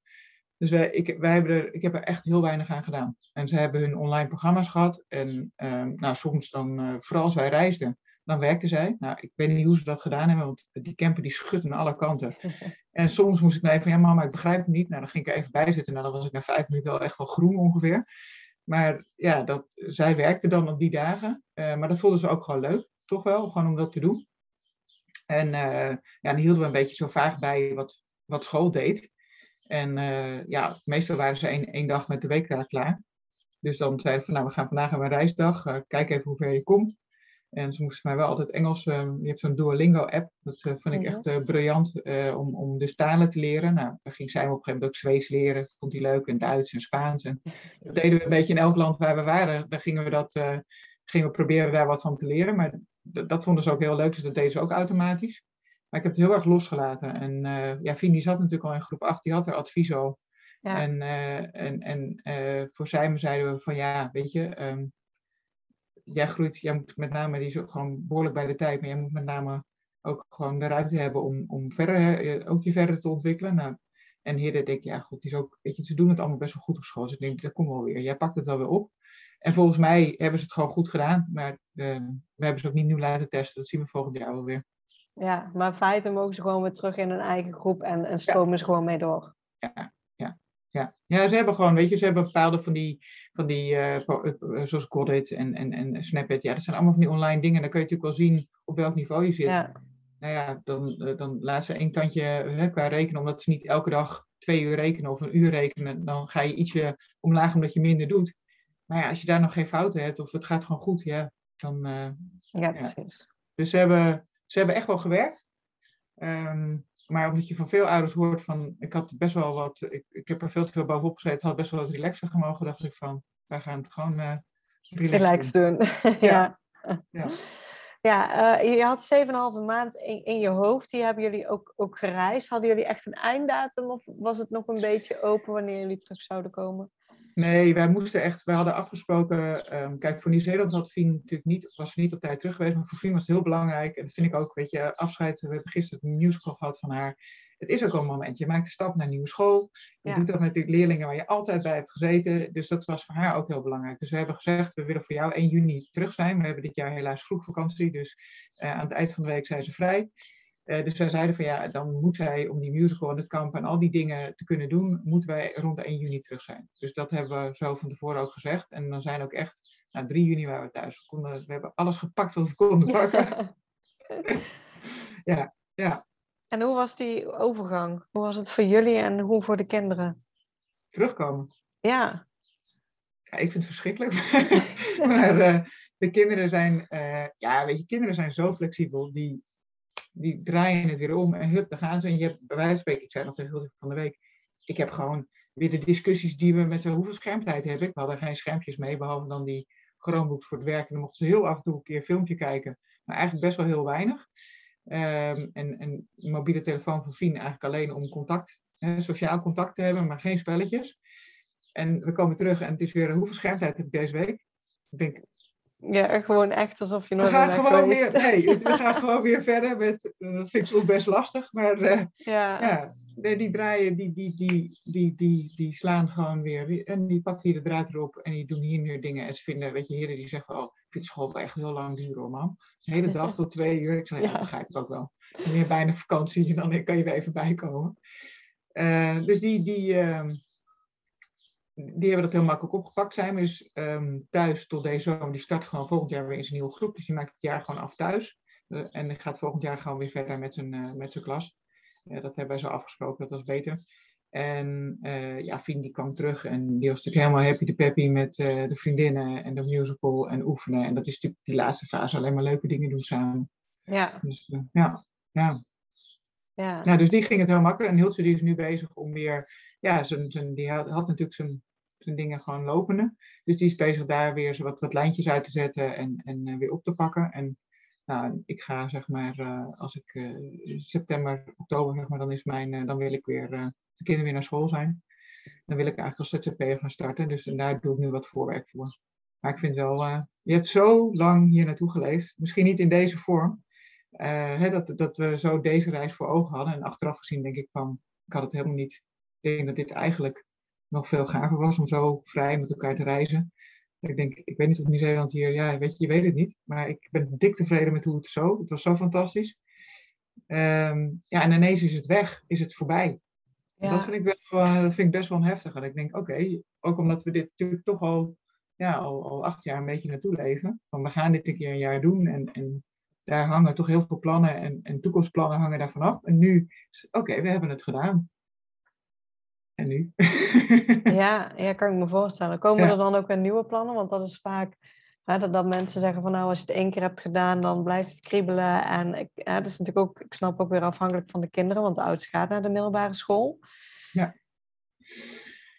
Dus wij, ik, wij hebben er, ik heb er echt heel weinig aan gedaan. En ze hebben hun online programma's gehad. En um, nou, soms dan, uh, vooral als wij reisden, dan werkte zij. Nou, ik weet niet hoe ze dat gedaan hebben, want die camper die schudt aan alle kanten. En soms moest ik mij van, ja mama, ik begrijp het niet. Nou, dan ging ik er even bij zitten en dan was ik na vijf minuten al echt wel groen ongeveer. Maar ja, dat, zij werkte dan op die dagen. Uh, maar dat vonden ze ook gewoon leuk, toch wel, gewoon om dat te doen. En uh, ja, dan hielden we een beetje zo vaag bij wat, wat school deed. En uh, ja, meestal waren ze één, één dag met de week klaar. Dus dan zeiden we van, nou, we gaan vandaag een reisdag. kijk even hoe ver je komt. En ze moesten mij wel altijd Engels. Uh, je hebt zo'n Duolingo-app. Dat uh, vind ik echt uh, briljant om, om dus talen te leren. Nou, daar ging zij op een gegeven moment ook Zweeds leren. Vond hij leuk. En Duits en Spaans. En dat deden we een beetje in elk land waar we waren. Daar gingen we, dat, gingen we proberen daar wat van te leren. Maar dat vonden ze ook heel leuk. Dus dat deden ze ook automatisch. Maar ik heb het heel erg losgelaten. En ja, Fien die zat natuurlijk al in groep 8. Die had er advies al. Ja. En, en, en voor zij zeiden we van ja, weet je... Um, jij groeit, jij moet met name, die is ook gewoon behoorlijk bij de tijd, maar jij moet met name ook gewoon de ruimte hebben om, om verder, eh, ook je verder te ontwikkelen. Nou, en hier denk ik, ja goed, die is ook, weet je, ze doen het allemaal best wel goed op school. Dus ik denk, dat komt wel weer. Jij pakt het wel weer op. En volgens mij hebben ze het gewoon goed gedaan, maar uh, we hebben ze ook niet nieuw laten testen. Dat zien we volgend jaar wel weer. Ja, maar in feite mogen ze gewoon weer terug in hun eigen groep en, en stromen ja. ze gewoon mee door. Ja, ja. ja, ze hebben gewoon, weet je, ze hebben bepaalde van die, van die uh, zoals Godit en, en, en Snapchat. Ja, dat zijn allemaal van die online dingen. Dan kun je natuurlijk wel zien op welk niveau je zit. Ja. Nou ja, dan, dan laat ze één tandje hè, qua rekenen, omdat ze niet elke dag twee uur rekenen of een uur rekenen. Dan ga je ietsje omlaag omdat je minder doet. Maar ja, als je daar nog geen fouten hebt of het gaat gewoon goed, ja, dan... Uh, ja, precies. Dus ze hebben, ze hebben echt wel gewerkt. Um, maar omdat je van veel ouders hoort van, ik had best wel wat, ik, ik heb er veel te veel bovenop gezeten, had best wel wat relaxer gemogen, dacht ik van, wij gaan het gewoon uh, relax doen. ja. ja. ja. Uh, je had 7,5 maand in, in je hoofd. Die hebben jullie ook, ook gereisd. Hadden jullie echt een einddatum of was het nog een beetje open wanneer jullie terug zouden komen? Nee, wij moesten echt, wij hadden afgesproken. Um, kijk, voor Nieuw-Zeeland had Fien natuurlijk niet, was ze niet op tijd terug geweest. Maar voor Fien was het heel belangrijk. En dat vind ik ook, weet je, afscheid. We hebben gisteren een nieuwscall gehad van haar. Het is ook een moment. Je maakt de stap naar een nieuwe school. Je doet dat met de leerlingen waar je altijd bij hebt gezeten. Dus dat was voor haar ook heel belangrijk. Dus we hebben gezegd, we willen voor jou 1 juni terug zijn. We hebben dit jaar helaas vroeg vakantie. Dus uh, aan het eind van de week zijn ze vrij. Uh, dus wij zeiden van ja, dan moet zij om die musical en het kamp en al die dingen te kunnen doen, moeten wij rond 1 juni terug zijn. Dus dat hebben we zo van tevoren ook gezegd. En dan zijn ook echt, nou 3 juni waren we thuis. We, konden, we hebben alles gepakt wat we konden pakken. ja, ja. En hoe was die overgang? Hoe was het voor jullie en hoe voor de kinderen? Terugkomen. Ja. Ja, ik vind het verschrikkelijk. maar uh, de kinderen zijn, uh, ja, weet je, kinderen zijn zo flexibel. Die, die draaien het weer om en hup, daar gaan ze. En je hebt bij wijze van spreken, ik zei nog tegen van de week, ik heb gewoon weer de discussies die we met hoeveel schermtijd heb ik? We hadden geen schermpjes mee, behalve dan die Chromebooks voor het werk. En dan mochten ze heel af en toe een keer een filmpje kijken, maar eigenlijk best wel heel weinig. Um, en, en mobiele telefoon van Fien eigenlijk alleen om contact, hè, sociaal contact te hebben, maar geen spelletjes. En we komen terug en het is weer, hoeveel schermtijd heb ik deze week? Ik denk, ja, gewoon echt alsof je nooit we gaan gewoon weer, Nee, we gaan gewoon weer verder met, dat vind ik soms best lastig, maar uh, ja. ja, die draaien, die, die, die, die, die, die slaan gewoon weer, en die pakken hier de draad erop en die doen hier nu dingen. En ze vinden, weet je, heren die zeggen, oh, ik vind school wel echt heel lang duren man. De hele dag tot twee uur. Ik zeg, ja, dat begrijp ik ook wel. Meer bijna vakantie en dan kan je er even bij komen. Uh, dus die, die, uh, die hebben dat heel makkelijk opgepakt. Zijn dus um, thuis tot deze zomer. Die start gewoon volgend jaar weer in zijn nieuwe groep. Dus die maakt het jaar gewoon af thuis. Uh, en gaat volgend jaar gewoon weer verder met zijn, uh, met zijn klas. Uh, dat hebben wij zo afgesproken, dat was beter. En ja, Fien die kwam terug en die was natuurlijk helemaal happy de peppy met de vriendinnen en de musical en oefenen. En dat is natuurlijk die laatste fase alleen maar leuke dingen doen samen. Ja. Dus ja, ja. Ja. Nou, dus die ging het heel makkelijk. En Hiltje die is nu bezig om weer, ja, zijn, zijn, die had, had natuurlijk zijn dingen gewoon lopende. Dus die is bezig daar weer wat, wat lijntjes uit te zetten en, en uh, weer op te pakken. En nou, ik ga zeg maar, uh, als ik uh, september, oktober, zeg maar, dan, is mijn, dan wil ik weer, de kinderen weer naar school zijn. Dan wil ik eigenlijk als ZZP'er gaan starten. Dus daar doe ik nu wat voorwerk voor. Maar ik vind wel, je hebt zo lang hier naartoe geleefd. Misschien niet in deze vorm. Hè, dat, dat we zo deze reis voor ogen hadden. En achteraf gezien denk ik van, ik had het helemaal niet. Ik denk dat dit eigenlijk nog veel gaver was om zo vrij met elkaar te reizen. Ik denk, ik weet niet of Nieuw-Zeeland hier, ja, weet je, je weet het niet. Maar ik ben dik tevreden met hoe het zo, het was zo fantastisch. Um, ja, en ineens is het weg, is het voorbij. Ja. Dat, vind ik wel, uh, dat vind ik best wel heftig. En ik denk, oké, okay, ook omdat we dit natuurlijk toch al, ja, al, al acht jaar een beetje naartoe leven. Van we gaan dit een keer een jaar doen en, en daar hangen toch heel veel plannen en, en toekomstplannen hangen daar vanaf. En nu, oké, we hebben het gedaan. En nu? ja, ja, kan ik me voorstellen. Komen er dan ook weer nieuwe plannen? Want dat is vaak hè, dat, dat, mensen zeggen van nou, als je het één keer hebt gedaan, dan blijft het kriebelen. En ik, hè, dat is natuurlijk ook, ik snap ook weer afhankelijk van de kinderen, want de oudste gaat naar de middelbare school. Ja,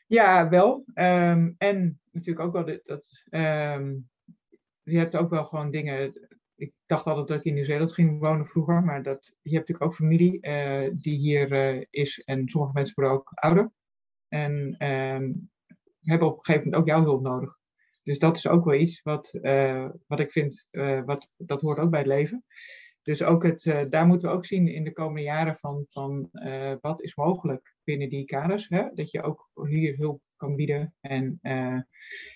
ja wel. Um, en natuurlijk ook wel dat, dat um, je hebt ook wel gewoon dingen. Ik dacht altijd dat ik in Nieuw-Zeeland ging wonen vroeger, maar dat, je hebt natuurlijk ook familie uh, die hier uh, is en sommige mensen worden ook ouder. En um, hebben op een gegeven moment ook jouw hulp nodig. Dus dat is ook wel iets wat, uh, wat ik vind, uh, wat, dat hoort ook bij het leven. Dus ook het, uh, daar moeten we ook zien in de komende jaren van, van wat is mogelijk binnen die kaders. Hè? Dat je ook hier hulp kan bieden. En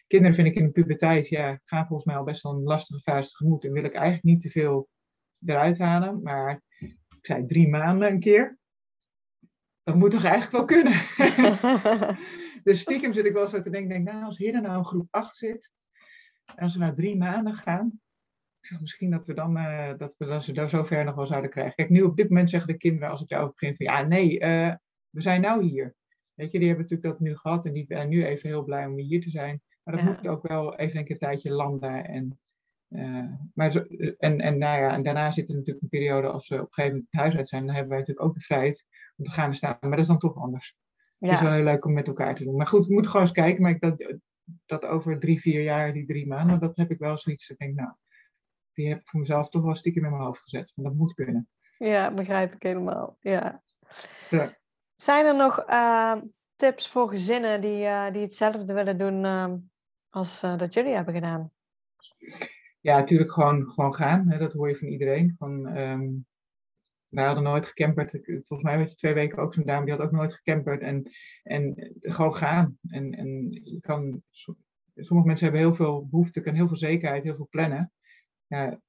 kinderen vind ik in de puberteit, ja, gaan volgens mij al best wel een lastige fase tegemoet. En wil ik eigenlijk niet te veel eruit halen. Maar ik zei drie maanden een keer dat moet toch eigenlijk wel kunnen? dus stiekem zit ik wel zo te denken, denk, nou, als Heer nou in groep 8 zit, en als we nou drie maanden gaan, ik zeg misschien dat we dan, uh, dat we dan zo zover nog wel zouden krijgen. Kijk, nu op dit moment zeggen de kinderen, als ik daarover begin, van ja, nee, uh, we zijn nou hier. Weet je, die hebben natuurlijk dat nu gehad en die zijn nu even heel blij om hier te zijn. Maar dat ja. moet ook wel even een, een tijdje landen en maar en, en, nou ja, en daarna zit er natuurlijk een periode als we op een gegeven moment het huis uit zijn, dan hebben wij natuurlijk ook de vrijheid om te gaan staan. Maar dat is dan toch anders. Ja. Het is wel heel leuk om met elkaar te doen. Maar goed, we moeten gewoon eens kijken. Maar ik, dat, dat over drie, vier jaar, die drie maanden, dat heb ik wel zoiets. Ik denk, nou, die heb ik voor mezelf toch wel stiekem in mijn hoofd gezet. Want dat moet kunnen. Ja, begrijp ik helemaal. Ja. ja. Zijn er nog uh, tips voor gezinnen die, uh, die hetzelfde willen doen als dat jullie hebben gedaan? Ja, natuurlijk gewoon, gewoon gaan. Hè, dat hoor je van iedereen. Van, um, wij hadden nooit gecamperd. Volgens mij had je twee weken ook zo'n dame, die had ook nooit gecamperd. En, en gewoon gaan. En, en kan, sommige mensen hebben heel veel behoefte, kunnen heel veel zekerheid, heel veel plannen. Ja,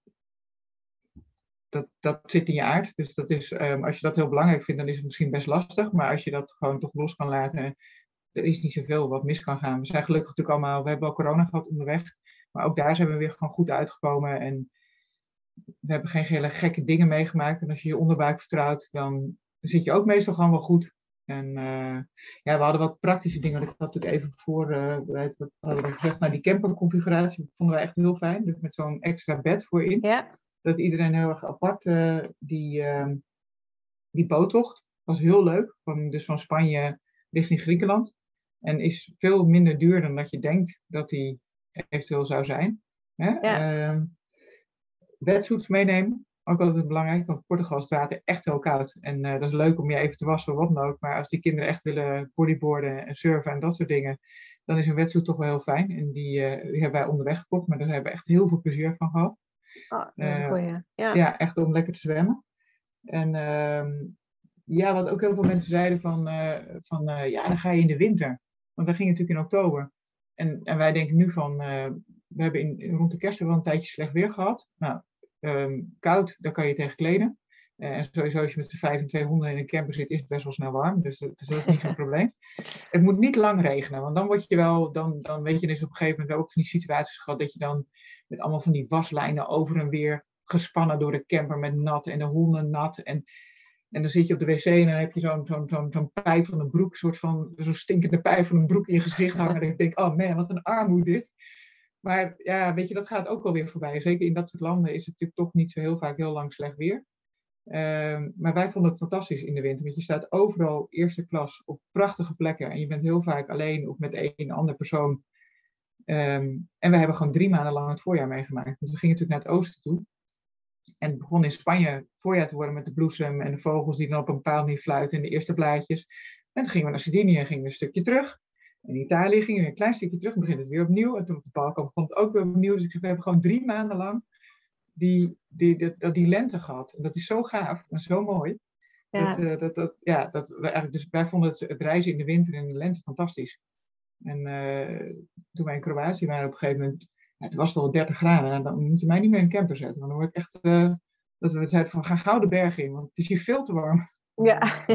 dat, dat zit in je aard. Dus dat is, um, als je dat heel belangrijk vindt, dan is het misschien best lastig. Maar als je dat gewoon toch los kan laten, er is niet zoveel wat mis kan gaan. We zijn gelukkig natuurlijk allemaal, we hebben wel corona gehad onderweg. Maar ook daar zijn we weer gewoon goed uitgekomen. En we hebben geen hele gekke dingen meegemaakt. En als je je onderbuik vertrouwt, dan zit je ook meestal gewoon wel goed. En uh, ja, we hadden wat praktische dingen. Ik had natuurlijk even voor, uh, wat hadden we gezegd, nou die camperconfiguratie vonden we echt heel fijn. Dus met zo'n extra bed voorin. Ja. Dat iedereen heel erg apart, uh, die, uh, die boottocht was heel leuk. Van, dus van Spanje richting Griekenland. En is veel minder duur dan dat je denkt dat die eventueel zou zijn. Hè? Ja. Uh, wetsuits meenemen. Ook altijd belangrijk, want Portugal is het water echt heel koud. En uh, dat is leuk om je even te wassen of wat dan ook. Maar als die kinderen echt willen bodyboarden en surfen en dat soort dingen, dan is een wetsuit toch wel heel fijn. En die, uh, die hebben wij onderweg gekocht, maar daar hebben we echt heel veel plezier van gehad. Oh, dat is goeie. Ja. ja, echt om lekker te zwemmen. En uh, ja, wat ook heel veel mensen zeiden van, van ja, dan ga je in de winter. Want dan ging het natuurlijk in oktober. En, en wij denken nu van, we hebben in, rond de kerst wel een tijdje slecht weer gehad. Nou, um, koud, daar kan je tegen kleden. Uh, en sowieso als je met de vijf en twee honden in een camper zit, is het best wel snel warm. Dus, dus dat is niet zo'n probleem. Het moet niet lang regenen, want dan word je wel, dan, dan weet je dus op een gegeven moment ook van die situaties gehad dat je dan met allemaal van die waslijnen over en weer gespannen door de camper met nat en de honden nat. En, en dan zit je op de wc en dan heb je zo'n zo'n pijp van een broek, soort van zo'n stinkende pijp van een broek in je gezicht hangen. En ik denk, oh man, wat een armoede dit. Maar ja, weet je, dat gaat ook wel weer voorbij. Zeker in dat soort landen is het natuurlijk toch niet zo heel vaak heel lang slecht weer. Um, maar wij vonden het fantastisch in de winter. Want je staat overal eerste klas op prachtige plekken. En je bent heel vaak alleen of met één andere persoon. Um, en we hebben gewoon drie maanden lang het voorjaar meegemaakt. Want we gingen natuurlijk naar het oosten toe. En het begon in Spanje voorjaar te worden met de bloesem en de vogels die dan op een bepaald manier fluiten en de eerste blaadjes. En toen gingen we naar Sardinië en gingen we een stukje terug. In Italië ging we een klein stukje terug, en begint het weer opnieuw. En toen op de Balkan begon het ook weer opnieuw. Dus we hebben gewoon drie maanden lang die, die, die, die, lente gehad. En dat is zo gaaf en zo mooi. Ja. Dat, uh, dat, dat, ja, dat we eigenlijk, dus wij vonden het, het, reizen in de winter en de lente fantastisch. En uh, toen wij in Kroatië waren op een gegeven moment, het was al 30 graden. En dan moet je mij niet meer in een camper zetten. Want dan word ik echt, uh, dat we zeiden van ga gauw de berg in, want het is hier veel te warm. Ja.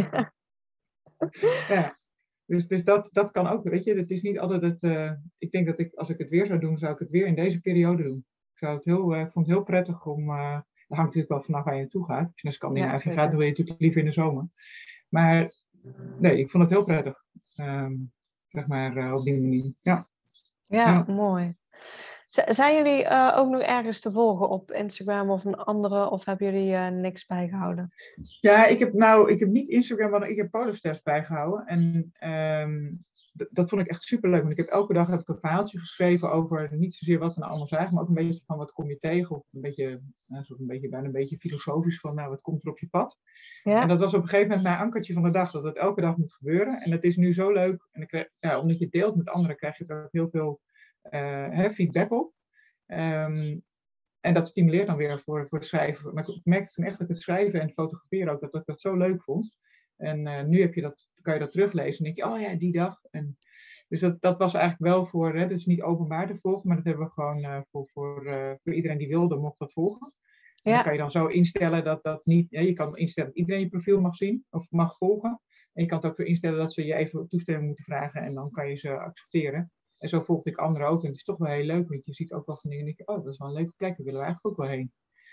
ja. Dus, dus dat, dat kan ook, weet je. Het is niet altijd het... Uh, ik denk dat ik, als ik het weer zou doen, zou ik het weer in deze periode doen. Ik, zou het heel, uh, ik vond het heel prettig om... Uh, dat hangt natuurlijk wel vanaf waar je naartoe gaat. Als je naar Scandinavië ja, gaat, dan wil je natuurlijk liever in de zomer. Maar nee, ik vond het heel prettig. Um, zeg maar op die manier. Ja. Ja, ja. mooi. Zijn jullie uh, ook nog ergens te volgen op Instagram of een andere, of hebben jullie uh, niks bijgehouden? Ja, ik heb nou, ik heb niet Instagram, maar ik heb Polosters bijgehouden. En um, dat vond ik echt super leuk. Want ik heb elke dag heb ik een verhaaltje geschreven over niet zozeer wat we nou allemaal zagen, maar ook een beetje van wat kom je tegen. Of een beetje, nou, een beetje bijna een beetje filosofisch van nou, wat komt er op je pad. Ja. En dat was op een gegeven moment mijn ankertje van de dag, dat het elke dag moet gebeuren. En dat is nu zo leuk. En ik ja, omdat je deelt met anderen, krijg je er ook heel veel uh, feedback op. Um, en dat stimuleert dan weer voor, voor het schrijven. Maar ik merkte toen echt dat het schrijven en fotograferen ook, dat ik dat zo leuk vond. En uh, nu heb je dat, kan je dat teruglezen en denk je, oh ja, die dag. En, dus dat, dat was eigenlijk wel voor, hè, dus niet openbaar te volgen, maar dat hebben we gewoon uh, voor, voor, uh, voor iedereen die wilde, mocht dat volgen. Ja. Dan kan je dan zo instellen dat dat niet, ja, je kan instellen dat iedereen je profiel mag zien of mag volgen. En je kan het ook weer instellen dat ze je even toestemming moeten vragen en dan kan je ze accepteren. En zo volgde ik anderen ook. En het is toch wel heel leuk, want je ziet ook wel van dingen. En denk je, oh, dat is wel een leuke plek, daar willen we eigenlijk ook wel heen.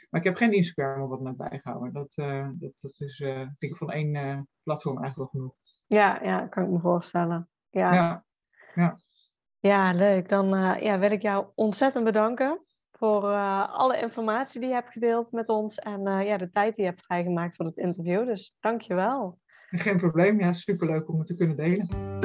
Maar ik heb geen Instagram of wat naar bijgehouden. Dat, uh, dat, dat is, uh, vind ik van één uh, platform eigenlijk wel genoeg. Ja, ja, kan ik me voorstellen. Ja, ja. ja. ja leuk. Dan ja, wil ik jou ontzettend bedanken voor alle informatie die je hebt gedeeld met ons en ja, de tijd die je hebt vrijgemaakt voor het interview. Dus dank je wel. Geen probleem, ja, superleuk om het te kunnen delen.